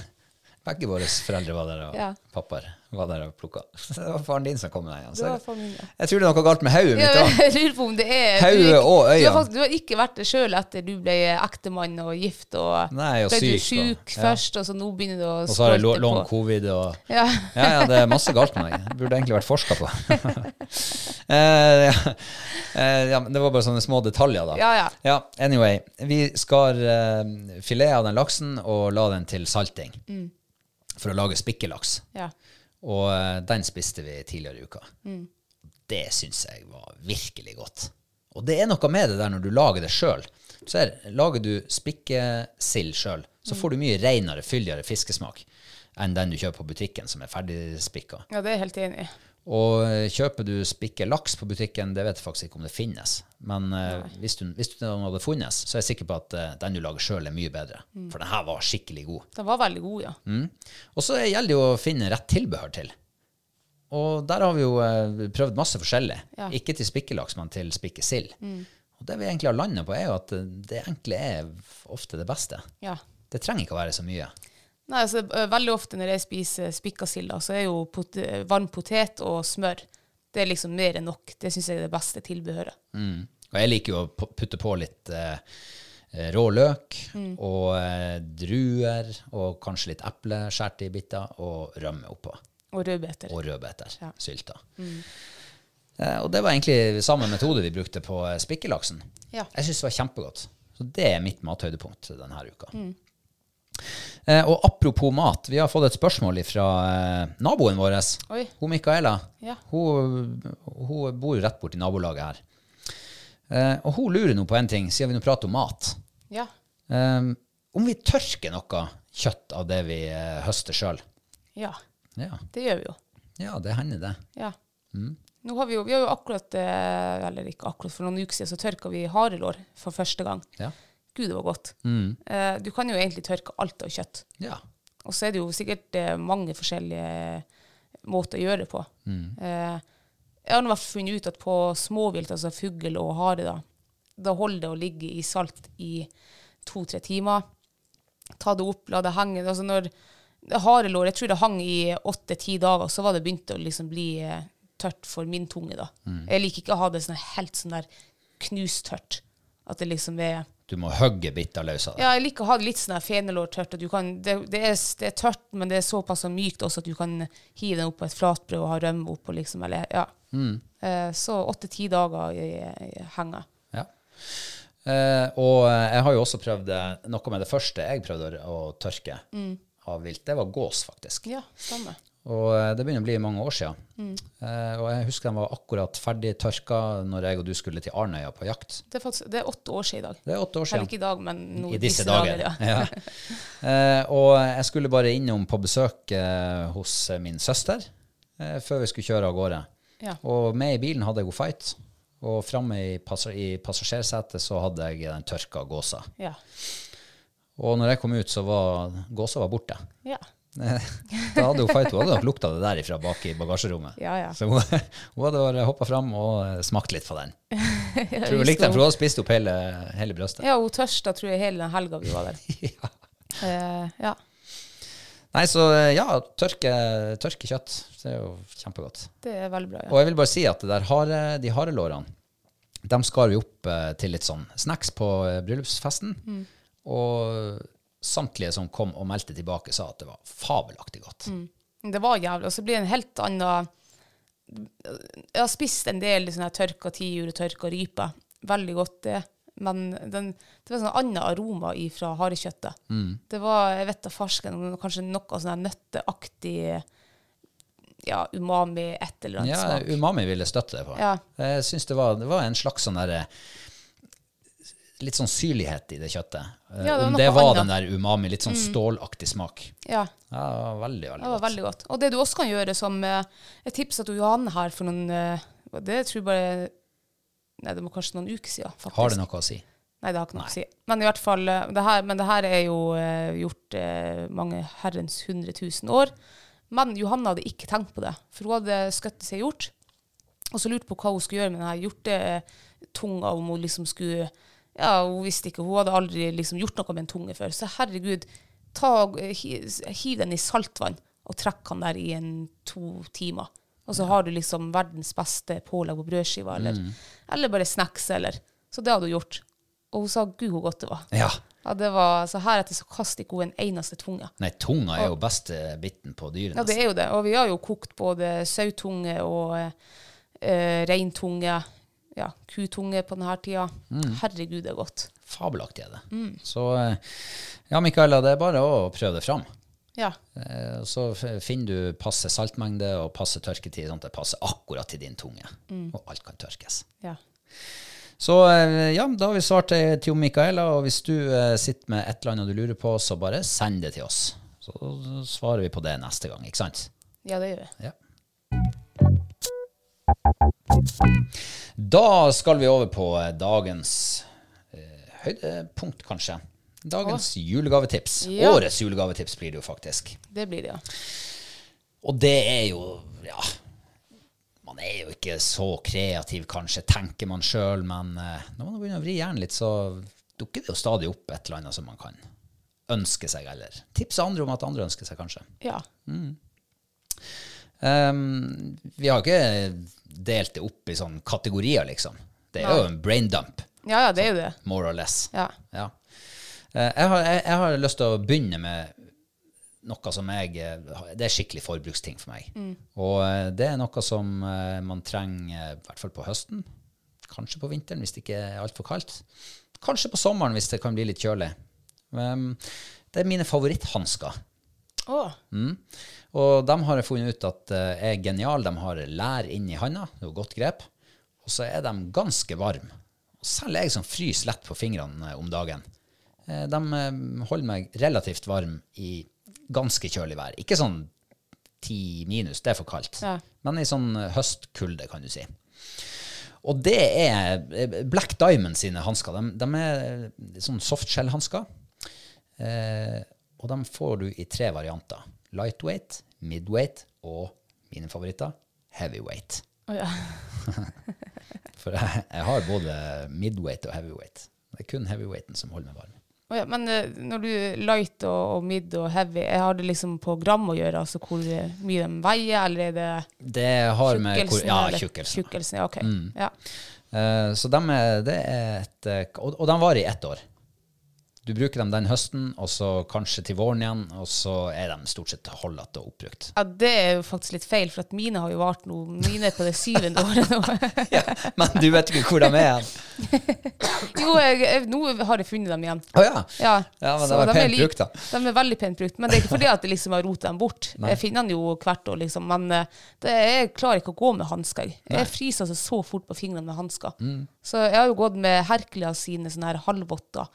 Begge våre foreldre var der, og Ja. pappaer var der og plukka. Det var faren din som kom med den. Altså. ja. Jeg tror det er noe galt med hodet mitt Ja, jeg lurer på om det er du, Hodet og du, har øynene. faktisk, du har ikke vært det sjøl etter du ble ektemann og gift, og Nei, og ble du syk, og- sjuk ja. og så nå begynner du å Og så har jeg long covid og Ja. Ja, ja, det er masse galt med meg. Det burde egentlig vært forska på. eh, ja. Eh, ja, men det var bare sånne små detaljer, da. Ja, ja. anyway. Vi skar eh, filet av den laksen og la den til salting for å lage spikkelaks. Ja. Og eh, den spiste vi tidligere i uka. Det syns jeg var virkelig godt. Og det er noe med det der når du lager det sjøl. Lager du spikkesild sjøl, så får du mye reinere, fyldigere fiskesmak enn den du kjøper på butikken, som er ferdigspikka. ja, det er jeg helt enig i. Og eh, kjøper du spikke laks på butikken, det vet jeg faktisk ikke om det finnes. Men uh, hvis, du, hvis den hadde funnes, så er jeg sikker på at uh, den du lager sjøl, er mye bedre. For den her var skikkelig god. Den var veldig god, ja. Mm. Og så gjelder det jo å finne rett tilbehør til. Og der har vi jo uh, prøvd masse forskjellig. Ja. Ikke til spikkelaks, men til spikkesild. Og det vi egentlig har landet på, er jo at det enkle er ofte det beste. ja. Det trenger ikke å være så mye. Nei, altså, veldig ofte når jeg spiser spikka sild, så er jo pot varm potet og smør det er liksom mer enn nok. Det syns jeg er det beste tilbehøret. Mm. Og jeg liker jo å putte på litt eh, eh, rå løk og eh, druer og kanskje litt eple skåret i biter og rømme oppå. Og rødbeter. Og rødbeter. Ja. Sylta. Eh, og det var egentlig samme metode vi brukte på eh, spikkelaksen. Ja. Jeg syns det var kjempegodt. Så det er mitt mathøydepunkt denne uka. Eh, og apropos mat, vi har fått et spørsmål fra eh, naboen vår. Oi. Hun Mikaela. Ja. Hun, hun bor rett borti nabolaget her. Eh, og hun lurer nå på en ting, siden vi nå prater om mat. Ja. Eh, om vi tørker noe kjøtt av det vi eh, høster sjøl. ja. Ja. Det gjør vi jo. ja, det hender det. Ja. Mm. Nå har vi, jo, vi har jo akkurat, eh, eller ikke akkurat, for noen uker siden så tørka vi harelår for første gang. Ja. Gud, det var godt. Mm. Eh, du kan jo egentlig tørke alt av kjøtt. ja. Og så er det jo sikkert eh, mange forskjellige måter å gjøre det på. Mm. Eh, jeg har i hvert fall funnet ut at på småvilt, altså fugl og hare, da, da holder det å ligge i salt i to-tre timer. Ta det opp, la det henge. Altså når hare harelår, jeg tror det hang i åtte-ti dager, så var det begynt å liksom bli eh, tørt for min tunge. da. Jeg liker ikke å ha det sånn helt sånn der knustørt. At det liksom er Du må hogge biter løs av det. ja, jeg liker å ha det litt sånn fenelår tørt. kan, det, det, er, det er tørt, men det er såpass mykt også at du kan hive den opp på et flatbrød og ha rømme oppå. Liksom, eller, ja. Eh, så åtte-ti dager henger. Ja. Eh, og jeg har jo også prøvd eh, noe med det første jeg prøvde å tørke av vilt. Det var gås, faktisk. Ja, stemmer. Og eh, det begynner å bli mange år siden. Eh, og jeg husker den var akkurat ferdig tørka når jeg og du skulle til Arnøya på jakt. Det er, faktisk, det er åtte år siden i dag. Det er åtte år Eller siden. ikke i dag, men nå, I disse dager. ja. ja. Eh, og jeg skulle bare innom på besøk eh, hos eh, min søster eh, før vi skulle kjøre av gårde. Ja. Og med i bilen hadde jeg god fight. Og framme i, pass i passasjersetet så hadde jeg den tørka gåsa. Ja. Og når jeg kom ut, så var gåsa var borte. Ja. Da hadde hun fight, hun hadde nok lukta det der ifra bak i bagasjerommet. Ja, ja. Så hun, hun hadde bare hoppa fram og eh, smakt litt på den. Tror hun likte den, for hun hadde spist opp hele, hele brøstet. Ja, hun tørsta, tror jeg, hele den helga vi var der. Ja. Eh, ja. Nei, så eh, ja, tørke, tørke kjøtt. Det er jo kjempegodt. Det er veldig bra. ja. Og jeg vil bare si at hare, de harelårene, de skar vi opp til litt sånn snacks på bryllupsfesten. bryllupsfesten. Og samtlige som kom og meldte tilbake, sa at det var fabelaktig godt. Det var jævlig. Og så blir det en helt annen Jeg har spist en del sånne tørka tiur og tørka rype. Veldig godt, det. Men den, det var sånn annen aroma fra harekjøttet. Det var jeg vet da farsken, kanskje noe sånn nøtteaktig ja, umami, et eller annet Ja, smak. umami ville støtte det på. Ja. Jeg synes det var, det var en slags sånn derre Litt sånn syrlighet i det kjøttet. Eh, Ja, det Om det var annet. den der umami, litt sånn stålaktig smak. ja. Ja, veldig, veldig Det var godt. veldig godt. Og det du også kan gjøre, som eh, jeg tipsa at Johanne her for noen eh, Det tror jeg bare Nei, det var kanskje noen uker siden. faktisk. Har det noe å si? Nei, det har ikke noe å si. Men i hvert fall, det her, men det her er jo gjort mange herrens hundre tusen år. Men Johanne hadde ikke tenkt på det, for hun hadde skutt seg hjort. Og så lurte på hva hun skulle gjøre med denne hjortetunga, om hun liksom skulle Ja, hun visste ikke, hun hadde aldri liksom gjort noe med en tunge før. Så herregud, ta, hiv den i saltvann, og trekk han der i en to timer. Og så har du liksom verdens beste pålegg på brødskiva, eller, eller bare snacks, eller. Så det hadde hun gjort. Og hun sa gud hvor godt det var. Ja. Ja, det var, så heretter så kaster ikke hun en eneste tunge. Nei, tunga er jo beste biten på dyret. Ja, det er jo det. Og vi har jo kokt både sautunge og eh, reintunge, ja, kutunge på denne tida. Herregud, det er godt. Fabelaktig er det. Så eh, ja, Mikaela, det er bare å prøve det fram. Ja. Eh, Så finner du passe saltmengde og passe tørketid, sånn at det passer akkurat til din tunge. Og alt kan tørkes. ja. Så eh, ja, da har vi svart til til Mikaela, og hvis du eh, sitter med et eller annet du lurer på, så bare send det til oss. Så svarer vi på det neste gang, ikke sant? Ja, det gjør vi. Ja. Da skal vi over på eh, dagens eh, høydepunkt, kanskje. Dagens julegavetips. Ja. Årets julegavetips blir det jo faktisk. Det blir det, ja. Og det er jo Ja, man er jo ikke så kreativ, kanskje, tenker man sjøl, men eh, når man begynner å vri hjernen litt, så dukker det jo stadig opp et eller annet som man kan ønske seg, eller tipse andre om at andre ønsker seg, kanskje. Ja. Ehm, vi har ikke delt det opp i sånne kategorier, liksom. Det er jo en brain dump, Ja, ja, det er jo det. more or less. Ja. Ja. Eh, jeg, har, jeg, jeg har lyst til å begynne med noe som jeg eh, Det er skikkelig forbruksting for meg. Og eh, det er noe som man trenger, i hvert fall på høsten. Kanskje på vinteren hvis det ikke er altfor kaldt. Kanskje på sommeren hvis det kan bli litt kjølig. Um, det er mine favoritthansker. Oh. Mm. Og de har jeg funnet ut at det er geniale. De har lær inni handa, det er godt grep. Og så er de ganske varme. Selv jeg som fryser lett på fingrene eh, om dagen, eh, de eh, holder meg relativt varm i ganske kjølig vær. Ikke sånn ti minus, det er for kaldt. Ja. Men i sånn eh, høstkulde, kan du si. Og det er eh, Black Diamond sine hansker. De, de er eh, sånn softshell-hansker. Eh, og de får du i tre varianter. Lightweight, midweight og mine favoritter heavyweight. Oh, ja. For jeg, jeg har både midweight og heavyweight. Det er kun heavyweighten som holder meg varm. Oh, ja. Men eh, når du light og, og mid og heavy, eh, har det liksom på gram å gjøre? Altså hvor mye de veier, eller er det Det har med hvor? Ja, tjukkelsen. Tjukkelsen, ja, ok. Ja. Uh, så de det er et og, og de varer i ett år. Du bruker dem den høsten, og så kanskje til våren igjen, og så er de stort sett holdete og oppbrukt. ja, det er jo faktisk litt feil, for at mine har jo vart nå. Mine er på det syvende året nå. Men du vet ikke hvor de er hen. jo, jeg, jeg, nå har jeg funnet dem igjen. Å ja. Ja, Ja, men de er pent brukt, da. De er veldig pent brukt. Men det er ikke fordi at jeg liksom har rotet dem bort. Jeg finner dem jo hvert år, liksom. Men eh, det, jeg klarer ikke å gå med hansker. jeg. Jeg fryser altså så fort på fingrene med hansker. Mm. Så jeg har jo gått med Hercules sine sånne her halvvotter.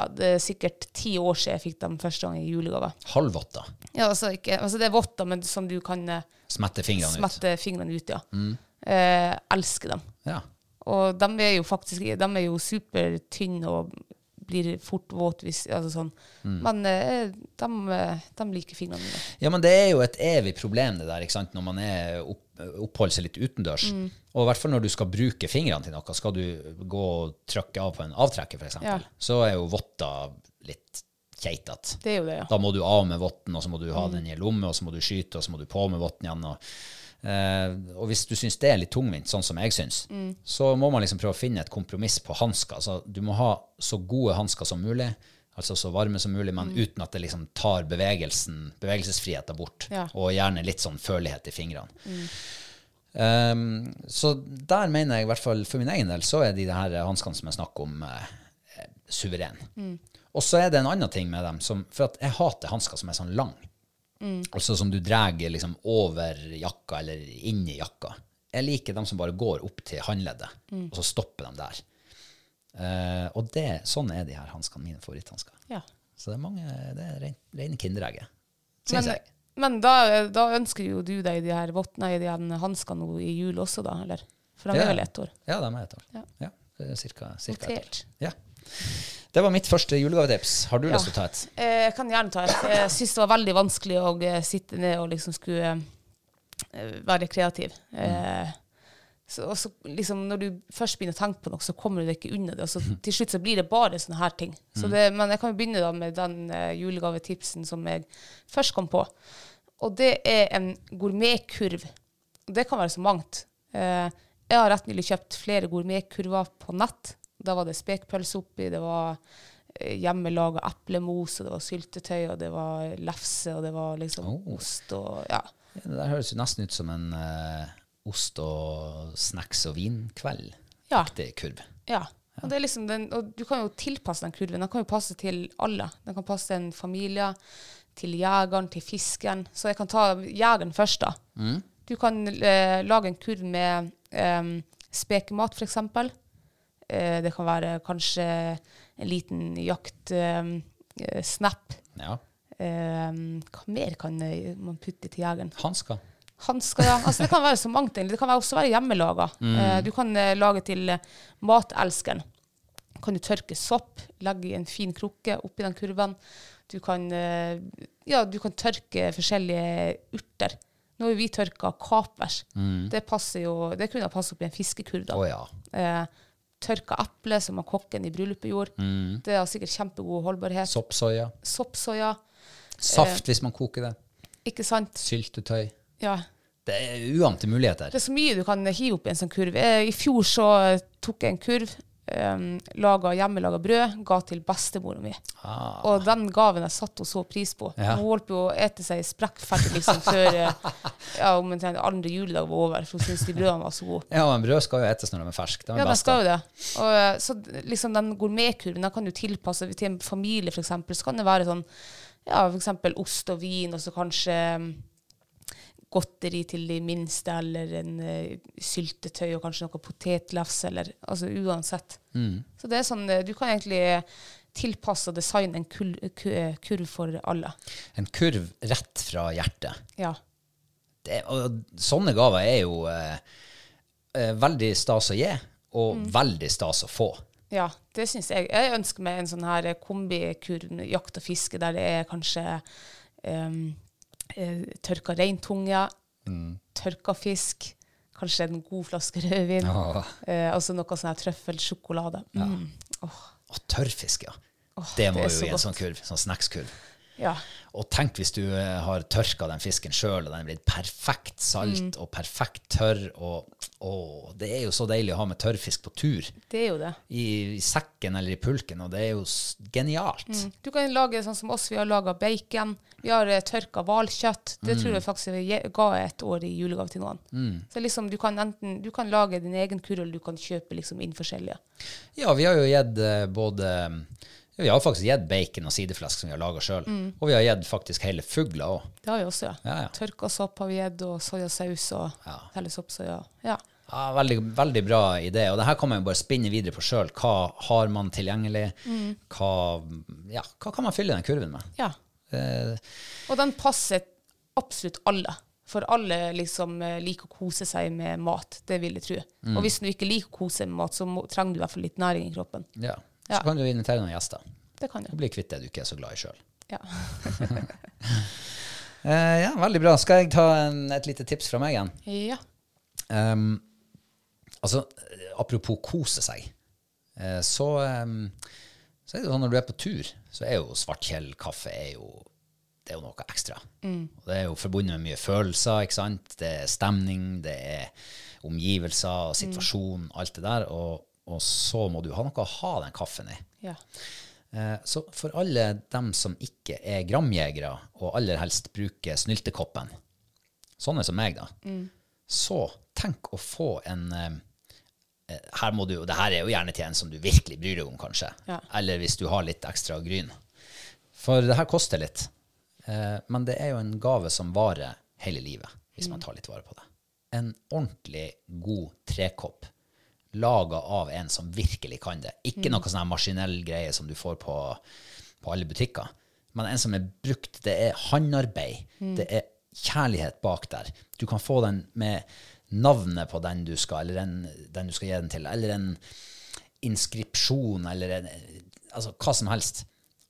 Ja, det er sikkert ti år siden jeg fikk dem første gang i julegave. Halvvotter. Ja, altså, ikke, altså det er votter, men som du kan eh, Smette fingrene ut. Mm. smette fingrene ut, ja. Eh, elsker dem. Ja. Og de er jo faktisk de er jo supertynne og blir fort våt hvis altså sånn. Mm. Men eh, de, eh, de liker fingrene mine. Ja, men det er jo et evig problem det der, ikke sant? når man er opp, oppholder seg litt utendørs. Og i hvert fall når du skal bruke fingrene til noe, skal du gå og trykke av på en avtrekker f.eks., Ja. så er jo votta litt keitete. Det jo det, ja. Da må du av med votten, og så må du ha den i lomme, og så må du skyte, og så må du på med votten igjen. Og, eh, og hvis du syns det er litt tungvint, sånn som jeg syns, så må man liksom prøve å finne et kompromiss på hansker. Altså, du må ha så gode hansker som mulig, altså så varme som mulig, men uten at det liksom tar bevegelsen, bevegelsesfriheten bort, Ja. og gjerne litt sånn følelighet i fingrene. Um, så der mener jeg i hvert fall for min egen del så er de her hanskene som jeg snakker om, eh, suveren. Og så er det en annen ting med dem, som, for at jeg hater hansker som er sånn lang. Altså som du drar liksom over jakka eller inn i jakka. Jeg liker dem som bare går opp til håndleddet, og så stopper de der. Uh, og det, sånn er de her hanskene mine favoritthansker. ja. Så det er mange, det er rein- rene kinderegget, syns jeg. Men da, da ønsker jo du deg de her vott, i de hanskene i jul også, da? Eller? For de Ja. er vel ett år. Ja, de er et år. Ja. Ja, cirka, cirka et år. Ja. Det var mitt første julegavetips. Har du Ja. lyst til å ta et? Eh, Jeg kan gjerne ta et. Jeg syns det var veldig vanskelig å eh, sitte ned og liksom skulle eh, være kreativ. Eh, så, og så liksom Når du først begynner å tenke på noe, så kommer du deg ikke unna det. Og så til slutt så blir det bare sånne her ting. Så det, men jeg kan jo begynne da med den uh, julegavetipsen som jeg først kom på. Og det er en gourmetkurv. Det kan være så mangt. Uh, jeg har rett nylig kjøpt flere gourmetkurver på nett. Da var det spekepølse oppi, det var eh, hjemmelaga eplemos, og det var syltetøy, og det var lefse, og det var liksom Oh. ost og ja. Det der høres jo nesten ut som en eh, ost og snacks og vinkveld. Ja. Ekte kurv. Ja. Og, det er liksom den, og du kan jo tilpasse den kurven. Den kan jo passe til alle. Den kan passe til en familie, til jegeren, til fisken. Så jeg kan ta jegeren først, da. Du kan eh, lage en kurv med eh, spekemat, f.eks. Eh, det kan være kanskje en liten jaktsnap. Ja. Eh, hva mer kan eh, man putte til jegeren? Hansker. Hansker, ja. Altså, det kan være så mangt. Det kan også være hjemmelaga. Eh, du kan eh, lage til eh, matelskeren. Kan du tørke sopp, legge i en fin krukke oppi den kurven. Du kan, eh, ja, du kan tørke forskjellige urter. Nå har vi tørka kapers. Det, jo, det kunne ha passet oppi en fiskekurv. da. Å ja. Eh, tørka eple, som har kokken i bryllupet gjorde. Det har sikkert kjempegod holdbarhet. Soppsoya. Soppsoya. Saft hvis man koker det. Ikke sant? Syltetøy. Ja. Det er uante muligheter. Det er så mye du kan hive opp i en sånn kurv. Eh, I fjor så eh, tok jeg en kurv, um, laga hjemmelaga brød, ga til bestemora mi. Ah. Og den gaven jeg satte hun så pris på. Ja. Hun holdt på å ete seg sprekkferdig liksom, før ja, om en andre juledag var over, for hun syntes de brødene var så gode. Ja, men brød skal jo etes når de er ferske. De er Ja, de skal jo det. Og, eh, så liksom den gourmetkurven den kan du tilpasse til en familie, eksempel. Så kan det være sånn, ja, eksempel ost og vin, og så kanskje mm, godteri til de minste, eller en uh, syltetøy og kanskje noe potetlefse, eller altså uansett. Så det er sånn, eh, du kan egentlig tilpasse og designe en kul, eh, kurv for alle. En kurv rett fra hjertet. Ja. Det, og sånne gaver er jo eh, eh, veldig stas å gi, og Mm. veldig stas å få. Ja, det syns jeg. Jeg ønsker meg en sånn her eh, kombikurv jakt og fiske, der det er kanskje um, tørka reintunge, tørka fisk, kanskje en god flaske rødvin, Ja. eh, og så noe sånn trøffelsjokolade. Mm. Åh, Og tørrfisk, ja. Oh, det må det jo i en sånn kurv, sånn snackskurv. Ja. Og tenk hvis du eh, har tørka den fisken sjøl, og den er blitt perfekt salt Mm. og perfekt tørr. Og, å, det er jo så deilig å ha med tørrfisk på tur. Det er jo det. I, I sekken eller i pulken, og det er jo genialt. Mm. Du kan lage sånn som oss, vi har laga bacon, vi har eh, tørka hvalkjøtt. Det tror jeg faktisk vi ga et år i julegave til noen. Så liksom, du kan enten du kan lage din egen kurv, eller du kan kjøpe liksom inn forskjellige. Ja, vi har jo gitt eh, både ja, Vi har faktisk gitt bacon og sideflesk som vi har laga sjøl. Mm. Og vi har gitt faktisk hele fugler òg. Det har vi også, ja. Ja, ja. Tørka sopp har vi gitt, og soyasaus og Ja. hele soppsoya. Ja. Ja, veldig, veldig bra idé. Og det her kan man jo bare spinne videre på sjøl. Hva har man tilgjengelig? Mm. Hva, ja, hva kan man fylle den kurven med? ja. Eh, Og den passer absolutt alle. For alle liksom eh, liker å kose seg med mat, det vil jeg tro. Mm. Og hvis du ikke liker å kose med mat, så må, trenger du i hvert fall litt næring i kroppen. ja. Ja. Så kan du invitere noen gjester. Det kan du. Og bli kvitt det du ikke er så glad i sjøl. Ja. uh, ja, veldig bra. Skal jeg ta en, et lite tips fra meg igjen? ja. Um, altså, apropos kose seg, uh, så, um, så er det sånn når du er på tur, så er jo Svartkjell kaffe er jo, det er jo noe ekstra. Mm. det er jo forbundet med mye følelser, ikke sant? Det er stemning, det er omgivelser, situasjon, alt det der. Og, og så må du ha noe å ha den kaffen i. ja. Eh, Så for alle dem som ikke er gramjegere, og aller helst bruker snyltekoppen, sånne som meg, da, så tenk å få en eh, eh, her må du, og det her er jo gjerne til en som du virkelig bryr deg om, kanskje. Ja. Eller hvis du har litt ekstra gryn. For det her koster litt. Eh, men det er jo en gave som varer hele livet, hvis man tar litt vare på det. En ordentlig god trekopp laga av en som virkelig kan det. Ikke noe sånn maskinell greie som du får på, på alle butikker. Men en som er brukt. Det er håndarbeid. Det er kjærlighet bak der. Du kan få den med navnet på den du skal, eller den, den du skal gi den til, eller en inskripsjon, eller en, altså hva som helst.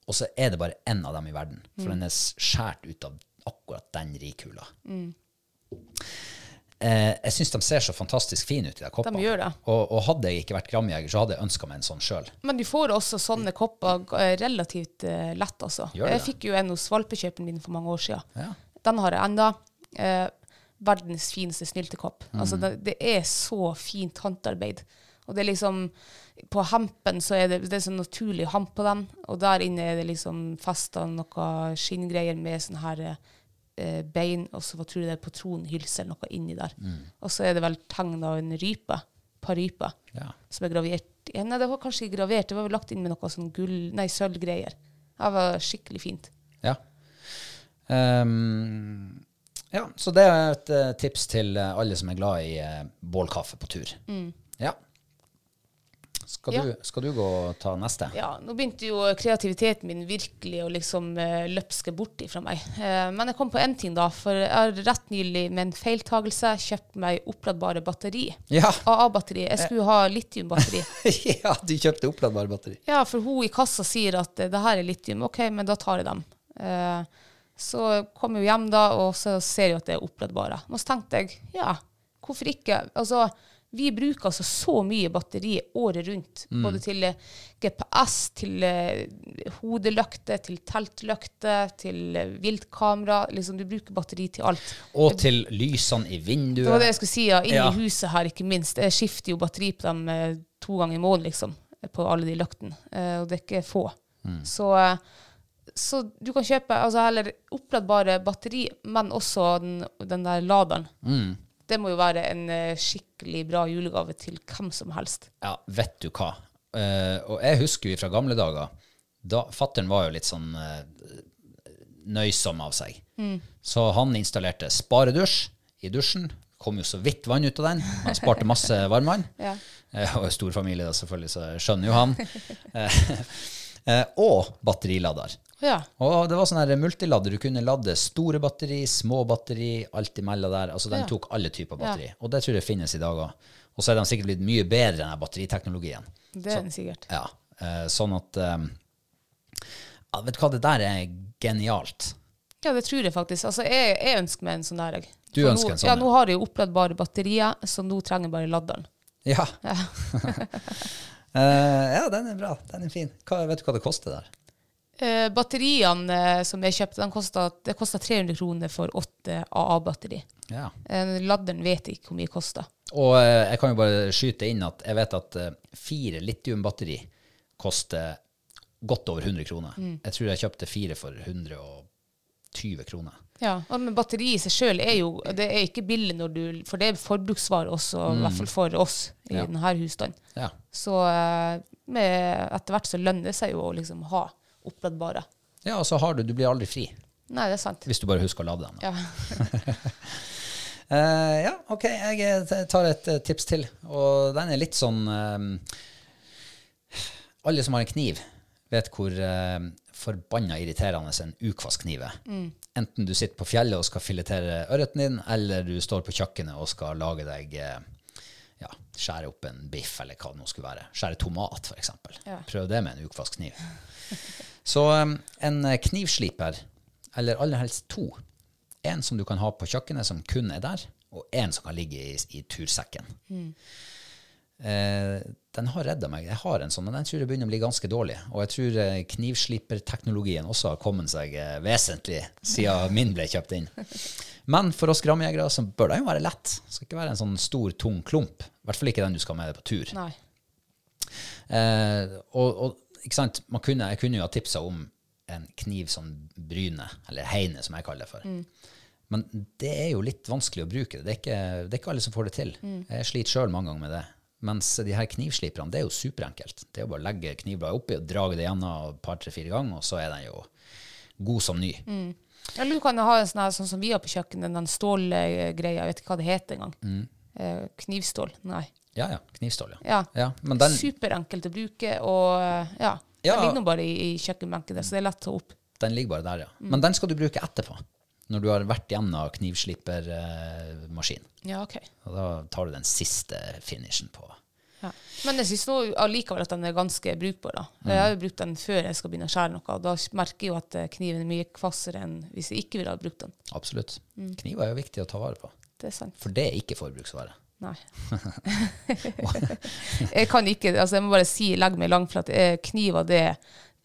Og så er det bare én av dem i verden, for den er skåret ut av akkurat den rikula. Eh, jeg syns de ser så fantastisk fine ut, i de koppene. De gjør det. Og, og hadde jeg ikke vært gramjeger, så hadde jeg ønska meg en sånn sjøl. Men du får også sånne kopper eh, relativt eh, lett, altså. Jeg fikk jo en hos valpekjøperen min for mange år siden. Ja. Den har jeg enda. Eh, verdens fineste snyltekopp. Altså, det, det er så fint håndarbeid. Og det er liksom På hempen så er det, det er sånn naturlig hamp på den, og der inne er det liksom festa noe skinngreier med sånn her eh, bein, og så hva tror jeg det er patronhylse eller noe inni der. Og så er det vel tegn av en rype. Par ryper. Ja. Som er gravert ja, Nei, det var kanskje ikke gravert, det var vel lagt inn med noe sånn gull, nei, sølvgreier. Det var skikkelig fint. Ja. Um, ja, så det er et uh, tips til eh, alle som er glad i uh, bålkaffe på tur. Ja. Skal, Ja. Du, skal du gå og ta neste? Ja, nå begynte jo kreativiteten min virkelig å liksom uh, løpske bort ifra meg. Eh, men jeg kom på én ting, da. For jeg har rett nylig med en feiltagelse kjøpt meg oppladbare batteri. Ja. AA-batteri. Jeg skulle ha litiumbatteri. ja, du kjøpte oppladbare batteri. Ja, for hun i kassa sier at eh, det her er litium. OK, men da tar jeg dem. Eh, så kom jeg hjem da, og så ser jeg at det er oppladbare. Og så tenkte jeg, ja, hvorfor ikke? Altså, vi bruker altså så mye batteri året rundt. Både til eh, GPS, til eh, hodelykte, til teltlykte, til eh, viltkamera. Liksom, du bruker batteri til alt. Og til lysene i vinduet. Det var det jeg skulle si, ja. Inn Ja. i huset her, ikke minst. Jeg skifter jo batteri på dem to ganger i måneden, liksom. På alle de løktene. Og det er ikke få. Så, eh, så du kan kjøpe altså heller oppladbare batteri, men også den, den der laderen. Det må jo være en eh, skikkelig bra julegave til hvem som helst. Ja, vet du hva. Uh, og jeg husker jo fra gamle dager, da fatteren var jo litt sånn uh, nøysom av seg. Så han installerte sparedusj i dusjen. Kom jo så vidt vann ut av den. Han sparte masse varmvann. Ja. uh, og stor familie, da, selvfølgelig, så skjønner jo han. Eh, og batterilader. Ja. Og det var sånn her multilader. Du kunne lade store batteri, små batteri, alt imellom der. Altså Den Ja. tok alle typer batteri. Og det tror jeg finnes i dag òg. Og så er de sikkert blitt mye bedre enn batteriteknologien. Det er den sikkert. Ja, eh, sånn at eh, ja, Vet du hva, det der er genialt. Ja, det tror jeg faktisk. Altså, jeg, jeg ønsker meg en sånn der. Du For ønsker nå, en sånn, Ja, ja. nå har jeg jo oppladbare batterier, så nå trenger jeg bare laderen. Ja. Eh, ja, den er bra. Den er fin. Hva, vet du hva det koster der? Eh, batteriene eh, som jeg kjøpte, det kosta 300 kroner for åtte AA-batteri. Ja. Eh, laderen vet jeg ikke hvor mye det kosta. Og eh, jeg kan jo bare skyte inn at jeg vet at eh, fire litiumbatteri koster godt over 100 kroner. Jeg tror jeg kjøpte fire for 120 kroner. Ja, og men batteri i seg sjøl er jo det er ikke billig, når du, for det er forbruksvare også, i hvert fall for oss i Ja. denne husstanden. Ja. Så eh, med, etter hvert så lønner det seg jo å liksom ha oppladbare. ja, og så har du Du blir aldri fri. Nei, det er sant. Hvis du bare husker å lade den. Ja. uh, ja, ok, jeg eh, tar et tips til. Og den er litt sånn uh, Alle som har en kniv, vet hvor uh, forbanna irriterende en ukvaskkniv er. Enten du sitter på fjellet og skal filetere ørreten din, eller du står på kjøkkenet og skal lage deg eh, ja, skjære opp en biff, eller hva det nå skulle være. Skjære tomat, f.eks. Ja. Prøv det med en ukvaskkniv. Så um, en eh, knivsliper, eller aller helst to, en som du kan ha på kjøkkenet som kun er der, og en som kan ligge i, i tursekken. Eh, den har redda meg. Jeg har en sånn, men den tror jeg begynner å bli ganske dårlig. Og jeg tror eh, knivsliperteknologien også har kommet seg eh, vesentlig siden min ble kjøpt inn. Men for oss grammejegere så bør den jo være lett. Det skal ikke være en sånn stor, tung klump. I hvert fall ikke den du skal med deg på tur. Nei. Eh, og, og ikke sant? Man kunne, jeg kunne jo ha tipsa om en kniv som bryne, eller heine, som jeg kaller det for. Men det er jo litt vanskelig å bruke. Det er ikke, det er ikke alle som får det til. Jeg sliter sjøl mange ganger med det. Mens de her knivsliperne, det er jo superenkelt. Det er jo bare å legge knivbladet oppi og drage det gjennom et par, tre, fire ganger, og så er den jo god som ny. Eller du kan ha en sånn her, sånn som vi har på kjøkkenet, den stålgreia, jeg vet ikke hva det heter engang. Eh, knivstål. Nei. Ja, ja. Knivstål, ja. Ja. ja men den, Superenkelt å bruke, og eh, ja. Den ligger nå bare i, i kjøkkenbenken der, så det er lett å ta opp. den ligger bare der, ja. Men den skal du bruke etterpå. Når du har vært gjennom knivslipermaskin. Ja, ok. Og da tar du den siste finishen på. Ja. Men jeg syns allikevel at den er ganske brukbar. da. Jeg har jo brukt den før jeg skal begynne å skjære noe, og da merker jeg jo at eh, kniven er mye kvassere enn hvis jeg ikke ville ha brukt den. Absolutt. Kniver er jo viktig å ta vare på. Det er sant. For det er ikke forbruksvare. Nei. jeg kan ikke, altså jeg må bare si, legg meg langflat. Eh, Kniver, det,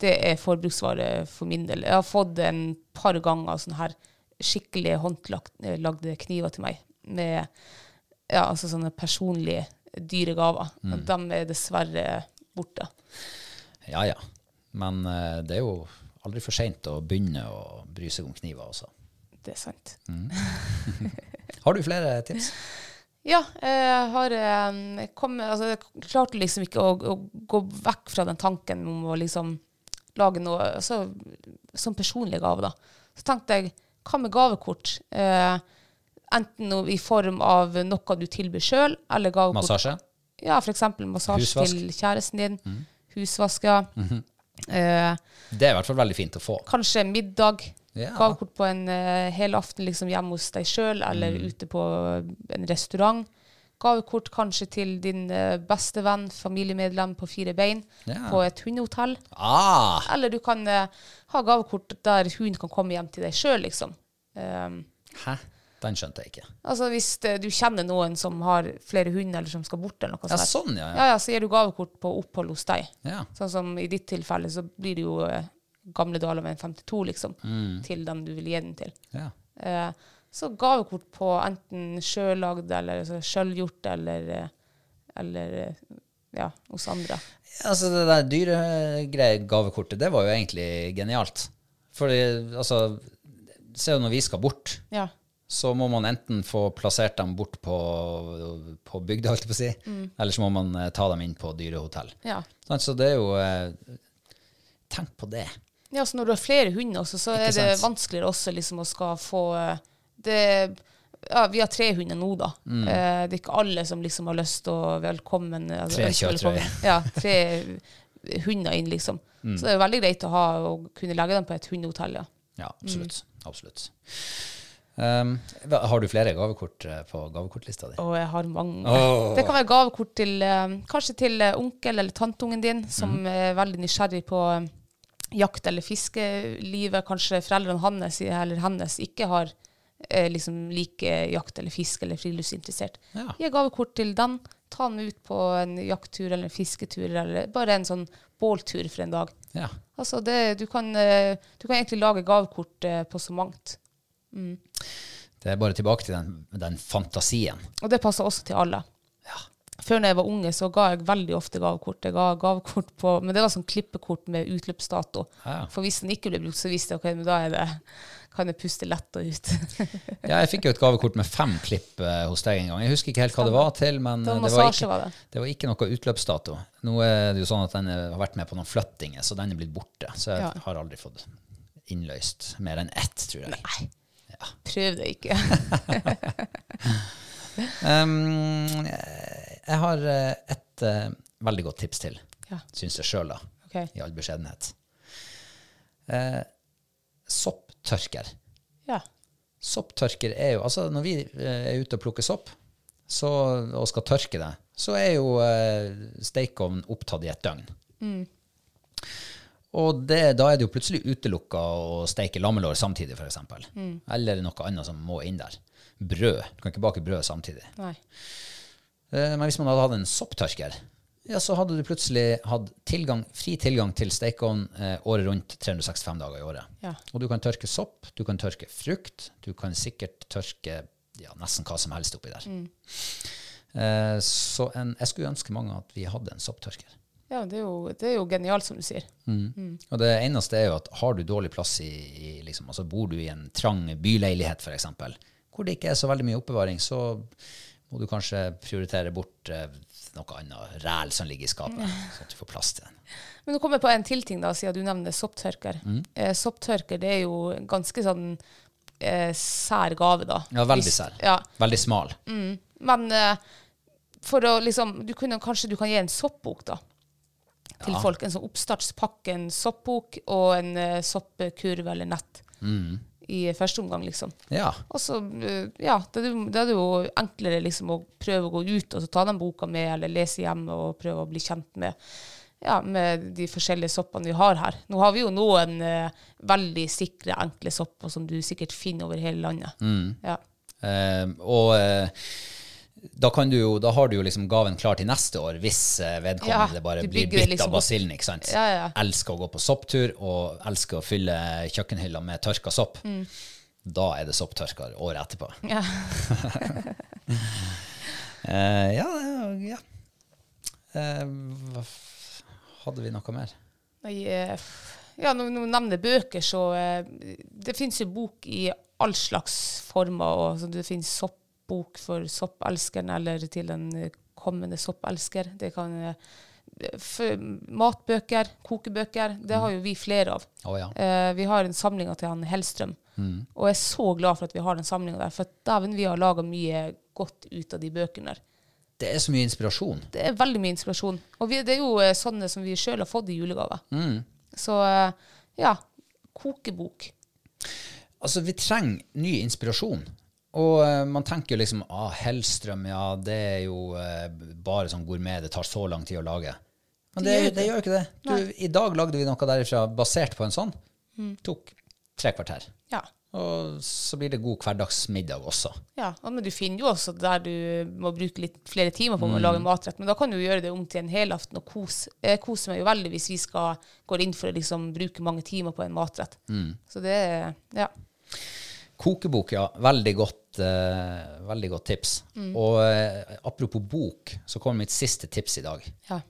det er forbruksvare for min del. Jeg har fått en par ganger sånn her skikkelig håndlagde kniver til meg. Med ja, altså sånne personlige dyre gaver. Og de er dessverre borte. Ja, ja. Men uh, det er jo aldri for seint å begynne å bry seg om kniver også. Det er sant. Har du flere tips? Ja, jeg har jeg kom, altså, Jeg klarte liksom ikke å, å gå vekk fra den tanken om å liksom lage noe altså, som personlig gave, da. Så tenkte jeg, hva med gavekort? Eh, enten i form av noe du tilbyr sjøl, eller gavekort Massasje? Ja, f.eks. massasje Husvask. Til kjæresten din. Husvask, ja. eh, Det er i hvert fall veldig fint å få. kanskje middag. Ja. Gavekort på en uh, hel aften liksom hjemme hos deg sjøl, eller Mm. ute på en restaurant. Gavekort kanskje til din eh, beste venn, familiemedlem på fire bein, Ja. på et hundehotell. Ah! Eller du kan eh, ha gavekort der hunden kan komme hjem til deg sjøl, liksom. Um, Hæ? Den skjønte jeg ikke. altså hvis eh, du kjenner noen som har flere hunder, eller som skal bort, eller noe Ja, sånt. sånn, ja. Ja, ja. så gir du gavekort på opphold hos deg. ja. Sånn som i ditt tilfelle, så blir det jo eh, gamle daler med en 52, liksom, Mm. til den du vil gi den til. ja. Eh, så gavekort på enten sjølagd eller altså, sjølgjort eller, eh, eller eh, ja, hos andre. Altså, det der dyregreie gavekortet, det var jo egentlig genialt. For altså Se jo når vi skal bort, Ja. så må man enten få plassert dem bort på, på bygda, holdt jeg på å si, eller så må man eh, ta dem inn på dyrehotell. Ja. Sant, Så det er jo Tenk på det. ja, så når du har flere hunder også, så er det vanskeligere også liksom å skal få det ja, Vi har tre hunder nå, da. Eh, det er ikke alle som liksom har lyst å velkommen altså, Mm. Tre ønske Ja, tre hunder inn, liksom. Mm. Så det er veldig greit å ha og kunne legge dem på et hundehotell, ja. Ja, absolutt. absolutt. Um, har du flere gavekort eh, på gavekortlista di? Å, jeg har mange. Oh. Det kan være gavekort til eh, kanskje til eh, onkel eller tanteungen din, som mm. er veldig nysgjerrig på jakt- eller fiskelivet. Kanskje foreldrene hans eller hennes ikke har liksom like jakt eller fiske eller friluftsinteressert. Ja. Gi gavekort til den. Ta den ut på en jakttur eller en fisketur, eller bare en sånn båltur for en dag. Ja. Altså det, du, kan, eh, du kan egentlig lage gavekort eh, på så mangt. Det er bare tilbake til den, den fantasien. Og det passer også til alle. Før når jeg var unge, så ga jeg veldig ofte gavekort. Jeg ga gavekort på, Men det var sånn klippekort med utløpsdato. Ja. For hvis den ikke ble brukt, så visste jeg ok, men da er det, kan jeg puste lett og ut. Ja, jeg fikk jo et gavekort med fem klipp eh, hos deg en gang. Jeg husker ikke helt hva det var til, men Det var eh, det, var ikke, var det. det var ikke noe utløpsdato. Nå er det jo sånn at den eh, har vært med på noen flyttinger, så den er blitt borte. Så jeg Ja. har aldri fått innløst mer enn ett, tror jeg. Nei. Prøv det ikke. Um, jeg har eh, et uh, veldig godt tips til, Ja. syns jeg sjøl, da, Ok. i all beskjedenhet. Eh, sopptørker. Ja. Sopptørker er jo Altså, når vi eh, er ute og plukker sopp så, og skal tørke det, så er jo eh, stekeovnen opptatt i et døgn. Og det, da er det jo plutselig utelukka å steike lammelår samtidig, f.eks. Mm. Eller noe annet som må inn der. Brød. Du kan ikke bake brød samtidig. Nei. Eh, Men hvis man hadde hatt en sopptørker, ja, så hadde du plutselig hatt tilgang, fri tilgang til stekeovn eh, året rundt 365 dager i året. Ja. Og du kan tørke sopp, du kan tørke frukt, du kan sikkert tørke ja, nesten hva som helst oppi der. Eh, så en, jeg skulle ønske mange at vi hadde en sopptørker. Ja, det er, jo, det er jo genialt, som du sier. Og det eneste er jo at har du dårlig plass i, i liksom, altså bor du i en trang byleilighet f.eks., hvor det ikke er så veldig mye oppbevaring, så må du kanskje prioritere bort eh, noe annet ræl som ligger i skapet, sånn at du får plass til den. Men nå kommer jeg på en til ting, da, siden du nevner sopptørker. Mm. Eh, sopptørker det er jo ganske sånn eh, sær gave, da. Ja, veldig Hvis- sær. Ja, Veldig smal. Men eh, for å liksom du kunne, Kanskje du kan gi en soppbok, da. Til Ja. folk. En sånn oppstartspakke, en soppbok og en eh, soppkurv eller nett. Mm. I første omgang, liksom. Ja. Og så, eh, ja, det- da er det jo enklere liksom å prøve å gå ut og så ta den boka med, eller lese hjemme og prøve å bli kjent med, ja, med de forskjellige soppene vi har her. Nå har vi jo noen eh, veldig sikre, enkle sopper som du sikkert finner over hele landet. Mm. Ja. Eh, og eh, da, kan du jo, da har du jo liksom gaven klar til neste år, hvis eh, vedkommende Ja, bare blir bitt liksom av basillen. ikke sant? Ja, ja. Elsker å gå på sopptur og elsker å fylle kjøkkenhylla med tørka sopp. Mm. Da er det sopptørker året etterpå. Ja. uh, ja, ja. Hva hadde vi noe mer? Eh, ja, når du nevner bøker, så uh, Det fins jo bok i all slags former. Og, så det fins soppbok for soppelskeren eller til en eh, kommende soppelsker. Det kan eh, Matbøker, kokebøker. Det har jo vi flere av. Oh, ja. Eh, vi har en samling til han Hellstrøm. Og jeg er så glad for at vi har den samlinga der. For dæven, vi har laga mye godt ut av de bøkene der. Det er så mye inspirasjon. Det er veldig mye inspirasjon. Og vi, det er jo eh, sånne som vi sjøl har fått i julegave. Så eh, ja, kokebok. Altså, vi trenger ny inspirasjon. Og uh, man tenker jo liksom ah, Hellstrøm, ja, det er jo uh, bare sånn gourmet. Det tar så lang tid å lage. Men det, Det gjør det gjør ikke det. Du, I dag lagde vi noe derifra basert på en sånn. Tok tre kvarter. Ja. Og så blir det god hverdagsmiddag også. ja. Men du finner jo også der du må bruke litt flere timer på å lage matrett. Men da kan du gjøre det om til en helaften og kose. Jeg koser meg jo veldig hvis vi skal gå inn for å liksom bruke mange timer på en matrett. Så det er Ja. Kokebok, ja. Veldig godt, uh, veldig godt tips. Og uh, apropos bok, så kommer mitt siste tips i dag. ja.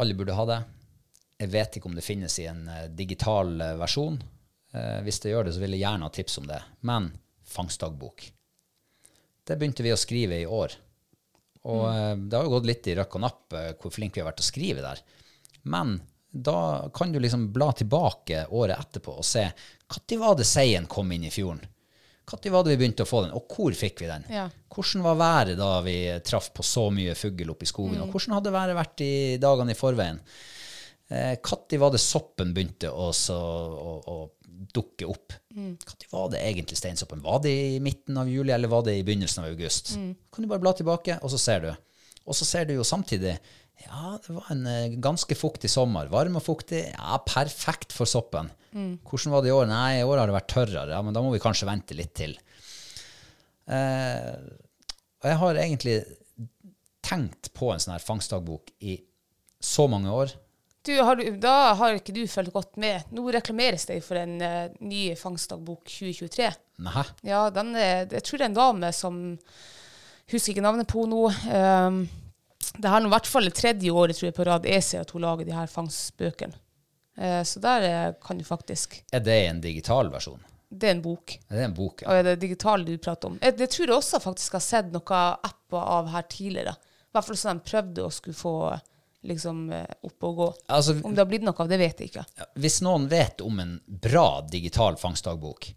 Alle burde ha det. Jeg vet ikke om det finnes i en uh, digital versjon. Hvis det gjør det, så vil jeg gjerne ha tips om det. Men fangstdagbok. Det begynte vi å skrive i år. Og eh, det har jo gått litt i røkk og napp hvor flinke vi har vært til å skrive der. Men da kan du liksom bla tilbake året etterpå og se når var det seien kom inn i fjorden? Når var det vi begynte å få den, og hvor fikk vi den? Ja. Hvordan var været da vi traff på så mye fugl oppe i skogen? Og hvordan hadde været vært i dagene i forveien? Eh, Når var det soppen begynte å, å, å dukke opp? Når var det egentlig steinsoppen? Var det i midten av juli, eller var det i begynnelsen av august? Kan du bare bla tilbake, og så ser du. Og så ser du jo samtidig ja, det var en eh, ganske fuktig sommer. Varm og fuktig. Ja, perfekt for soppen. Hvordan var det i år? Nei, i år har det vært tørrere. Ja, men da må vi kanskje vente litt til. Eh, og jeg har egentlig tenkt på en sånn her fangstdagbok i så mange år. Du, har du, da har ikke du fulgt godt med. Nå reklameres det for en uh, ny fangstdagbok 2023. Nei. Ja, den er, jeg tror det er en dame som Husker ikke navnet på nå. Um, det her er i hvert fall det tredje året tror jeg på rad jeg ser at hun lager de her fangstbøkene. Eh, så der eh, kan du faktisk Er det en digital versjon? Det er en bok. Er det en bok? Og er det digitale du prater om? Jeg, det tror jeg også faktisk har sett noen apper av her tidligere. I hvert fall sånn de prøvde å skulle få liksom eh, opp og gå. Altså, Om det har blitt noe av det, vet jeg ikke. hvis noen vet om en bra digital fangstdagbok,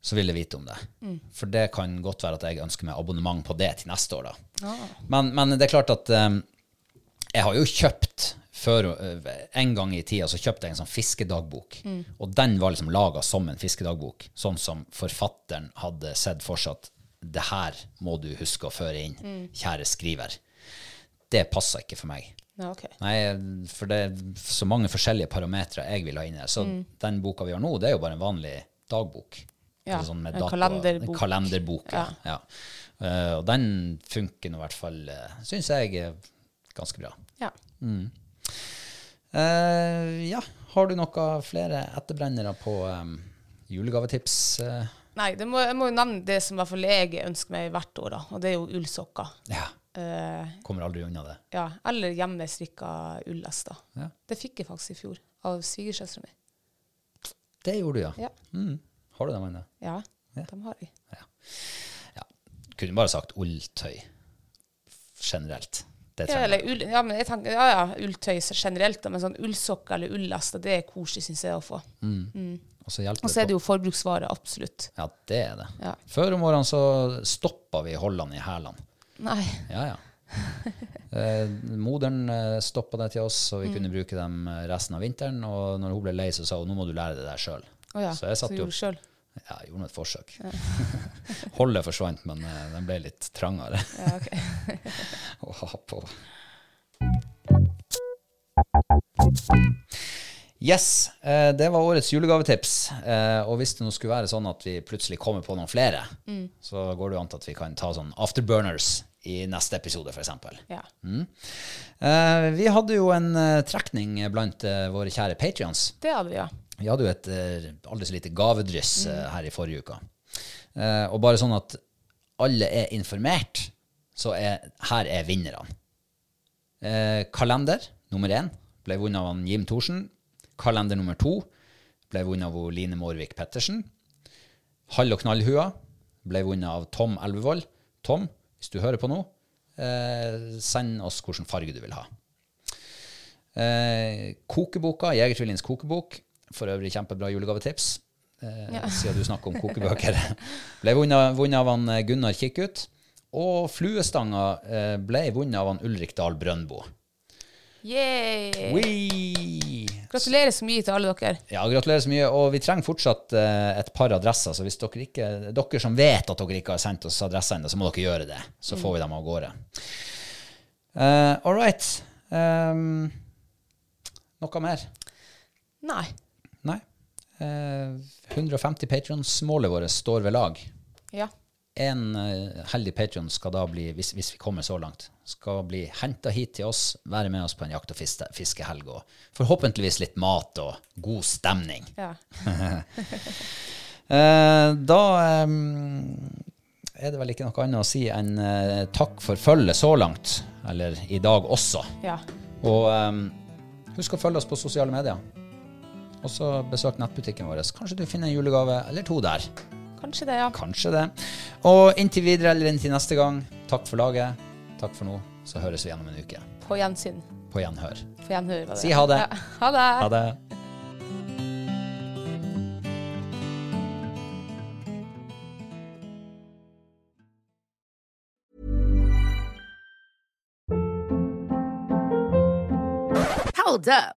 så vil jeg vite om det. For det kan godt være at jeg ønsker meg abonnement på det til neste år. da. Men, men det er klart at um, jeg har jo kjøpt før, eh, En gang i tida så kjøpte jeg en sånn fiskedagbok. Og den var liksom laga som en fiskedagbok. Sånn som forfatteren hadde sett for seg at det her må du huske å føre inn, kjære skriver. Det passer ikke for meg. Ja, okay. Nei, for det er så mange forskjellige parametere jeg vil ha inn her. Så den boka vi har nå, det er jo bare en vanlig dagbok. Ja, Altså sånn med en kalenderbok. En kalenderbok, ja. ja. Uh, og den funker nå i hvert fall, uh, syns jeg, ganske bra. Ja. Eh, ja, har du noe flere etterbrennere på um, julegavetips? Uh? Nei, det må, jeg må jo nevne det som i hvert fall jeg ønsker meg hvert år, da. Og det er jo ullsokker. ja, Eh, kommer aldri unna det. ja, eller hjemmestrikka ullester. Ja. Det fikk jeg faktisk i fjor av svigersøstera mi. Det gjorde du, ja. Ja. Mm. Har du dem ennå? Ja, Ja. dem har jeg. Ja. Kunne bare sagt ulltøy generelt. Det Ja, eller ull, ja, men jeg tenker, ja, ja, ulltøy generelt, men sånn ullsokker eller ullast, det er koselig, syns jeg, å få. Og så Og så er det jo forbruksvare, absolutt. Ja, det er det. Ja. Før om årene så stoppa vi holdene i hælene. Nei. Ja, ja. Eh, moderen eh, stoppa det til oss, så vi kunne bruke dem eh, resten av vinteren. Og når hun ble lei, så sa hun nå må du lære det der sjøl. Å ja, Så jeg så satt du jo. Ja, jeg gjorde nå et forsøk. Holdet forsvant, men uh, den ble litt trangere Ja, ok. å ha på. Yes, eh, det var årets julegavetips. Eh, og hvis det nå skulle være sånn at vi plutselig kommer på noen flere, så går det jo an til at vi kan ta sånn afterburners i neste episode, f.eks. Ja. Mm. vi hadde jo en trekning blant våre kjære patrions. Det hadde vi, ja. Vi hadde jo et eh, aldri så lite gavedryss eh, her i forrige uke. Eh, og bare sånn at alle er informert, så er, her er vinnerne. Kalender nummer én ble vunnet av Jim Thorsen. Kalender nummer to ble vunnet av Line Mårvik Pettersen. Hall og knallhua ble vunnet av Tom Elvevold. Tom, hvis du hører på nå, eh, send oss hvilken farge du vil ha. Eh, kokeboka, Jegertvillingens kokebok, for øvrig kjempebra julegavetips, eh, siden du snakker om kokebøker, ble vunnet, vunnet av han eh, Gunnar Kikkut. Og fluestanga eh, ble vunnet av han Ulrik Dahl Brøndbo. Yeah. Wee! Gratulerer så mye til alle dere. Ja, gratulerer så mye. Og vi trenger fortsatt eh, et par adresser. Så hvis dere, ikke, dere som vet at dere ikke har sendt oss adresser ennå, så må dere gjøre det. Så får vi dem av gårde. Uh, all right. Um, noe mer? Nei. Eh, 150 patrons-målet vårt står ved lag. Ja. En eh, heldig patron skal da bli, hvis, hvis vi kommer så langt, skal bli henta hit til oss, være med oss på en jakt- og fiske, fiskehelg. Og forhåpentligvis litt mat og god stemning. ja. Eh, da eh, er det vel ikke noe annet å si enn eh, takk for følget så langt. Eller i dag også. ja. Og eh, husk å følge oss på sosiale medier. Og så besøk nettbutikken vår. Kanskje du finner en julegave eller to der. Kanskje det, ja. Kanskje det. Og inntil videre eller inntil neste gang, takk for laget. Takk for nå. Så høres vi igjen om en uke. På gjensyn. På gjenhør. På gjenhør. Si ha det. Ja. Ha det. Ha det. Hold up.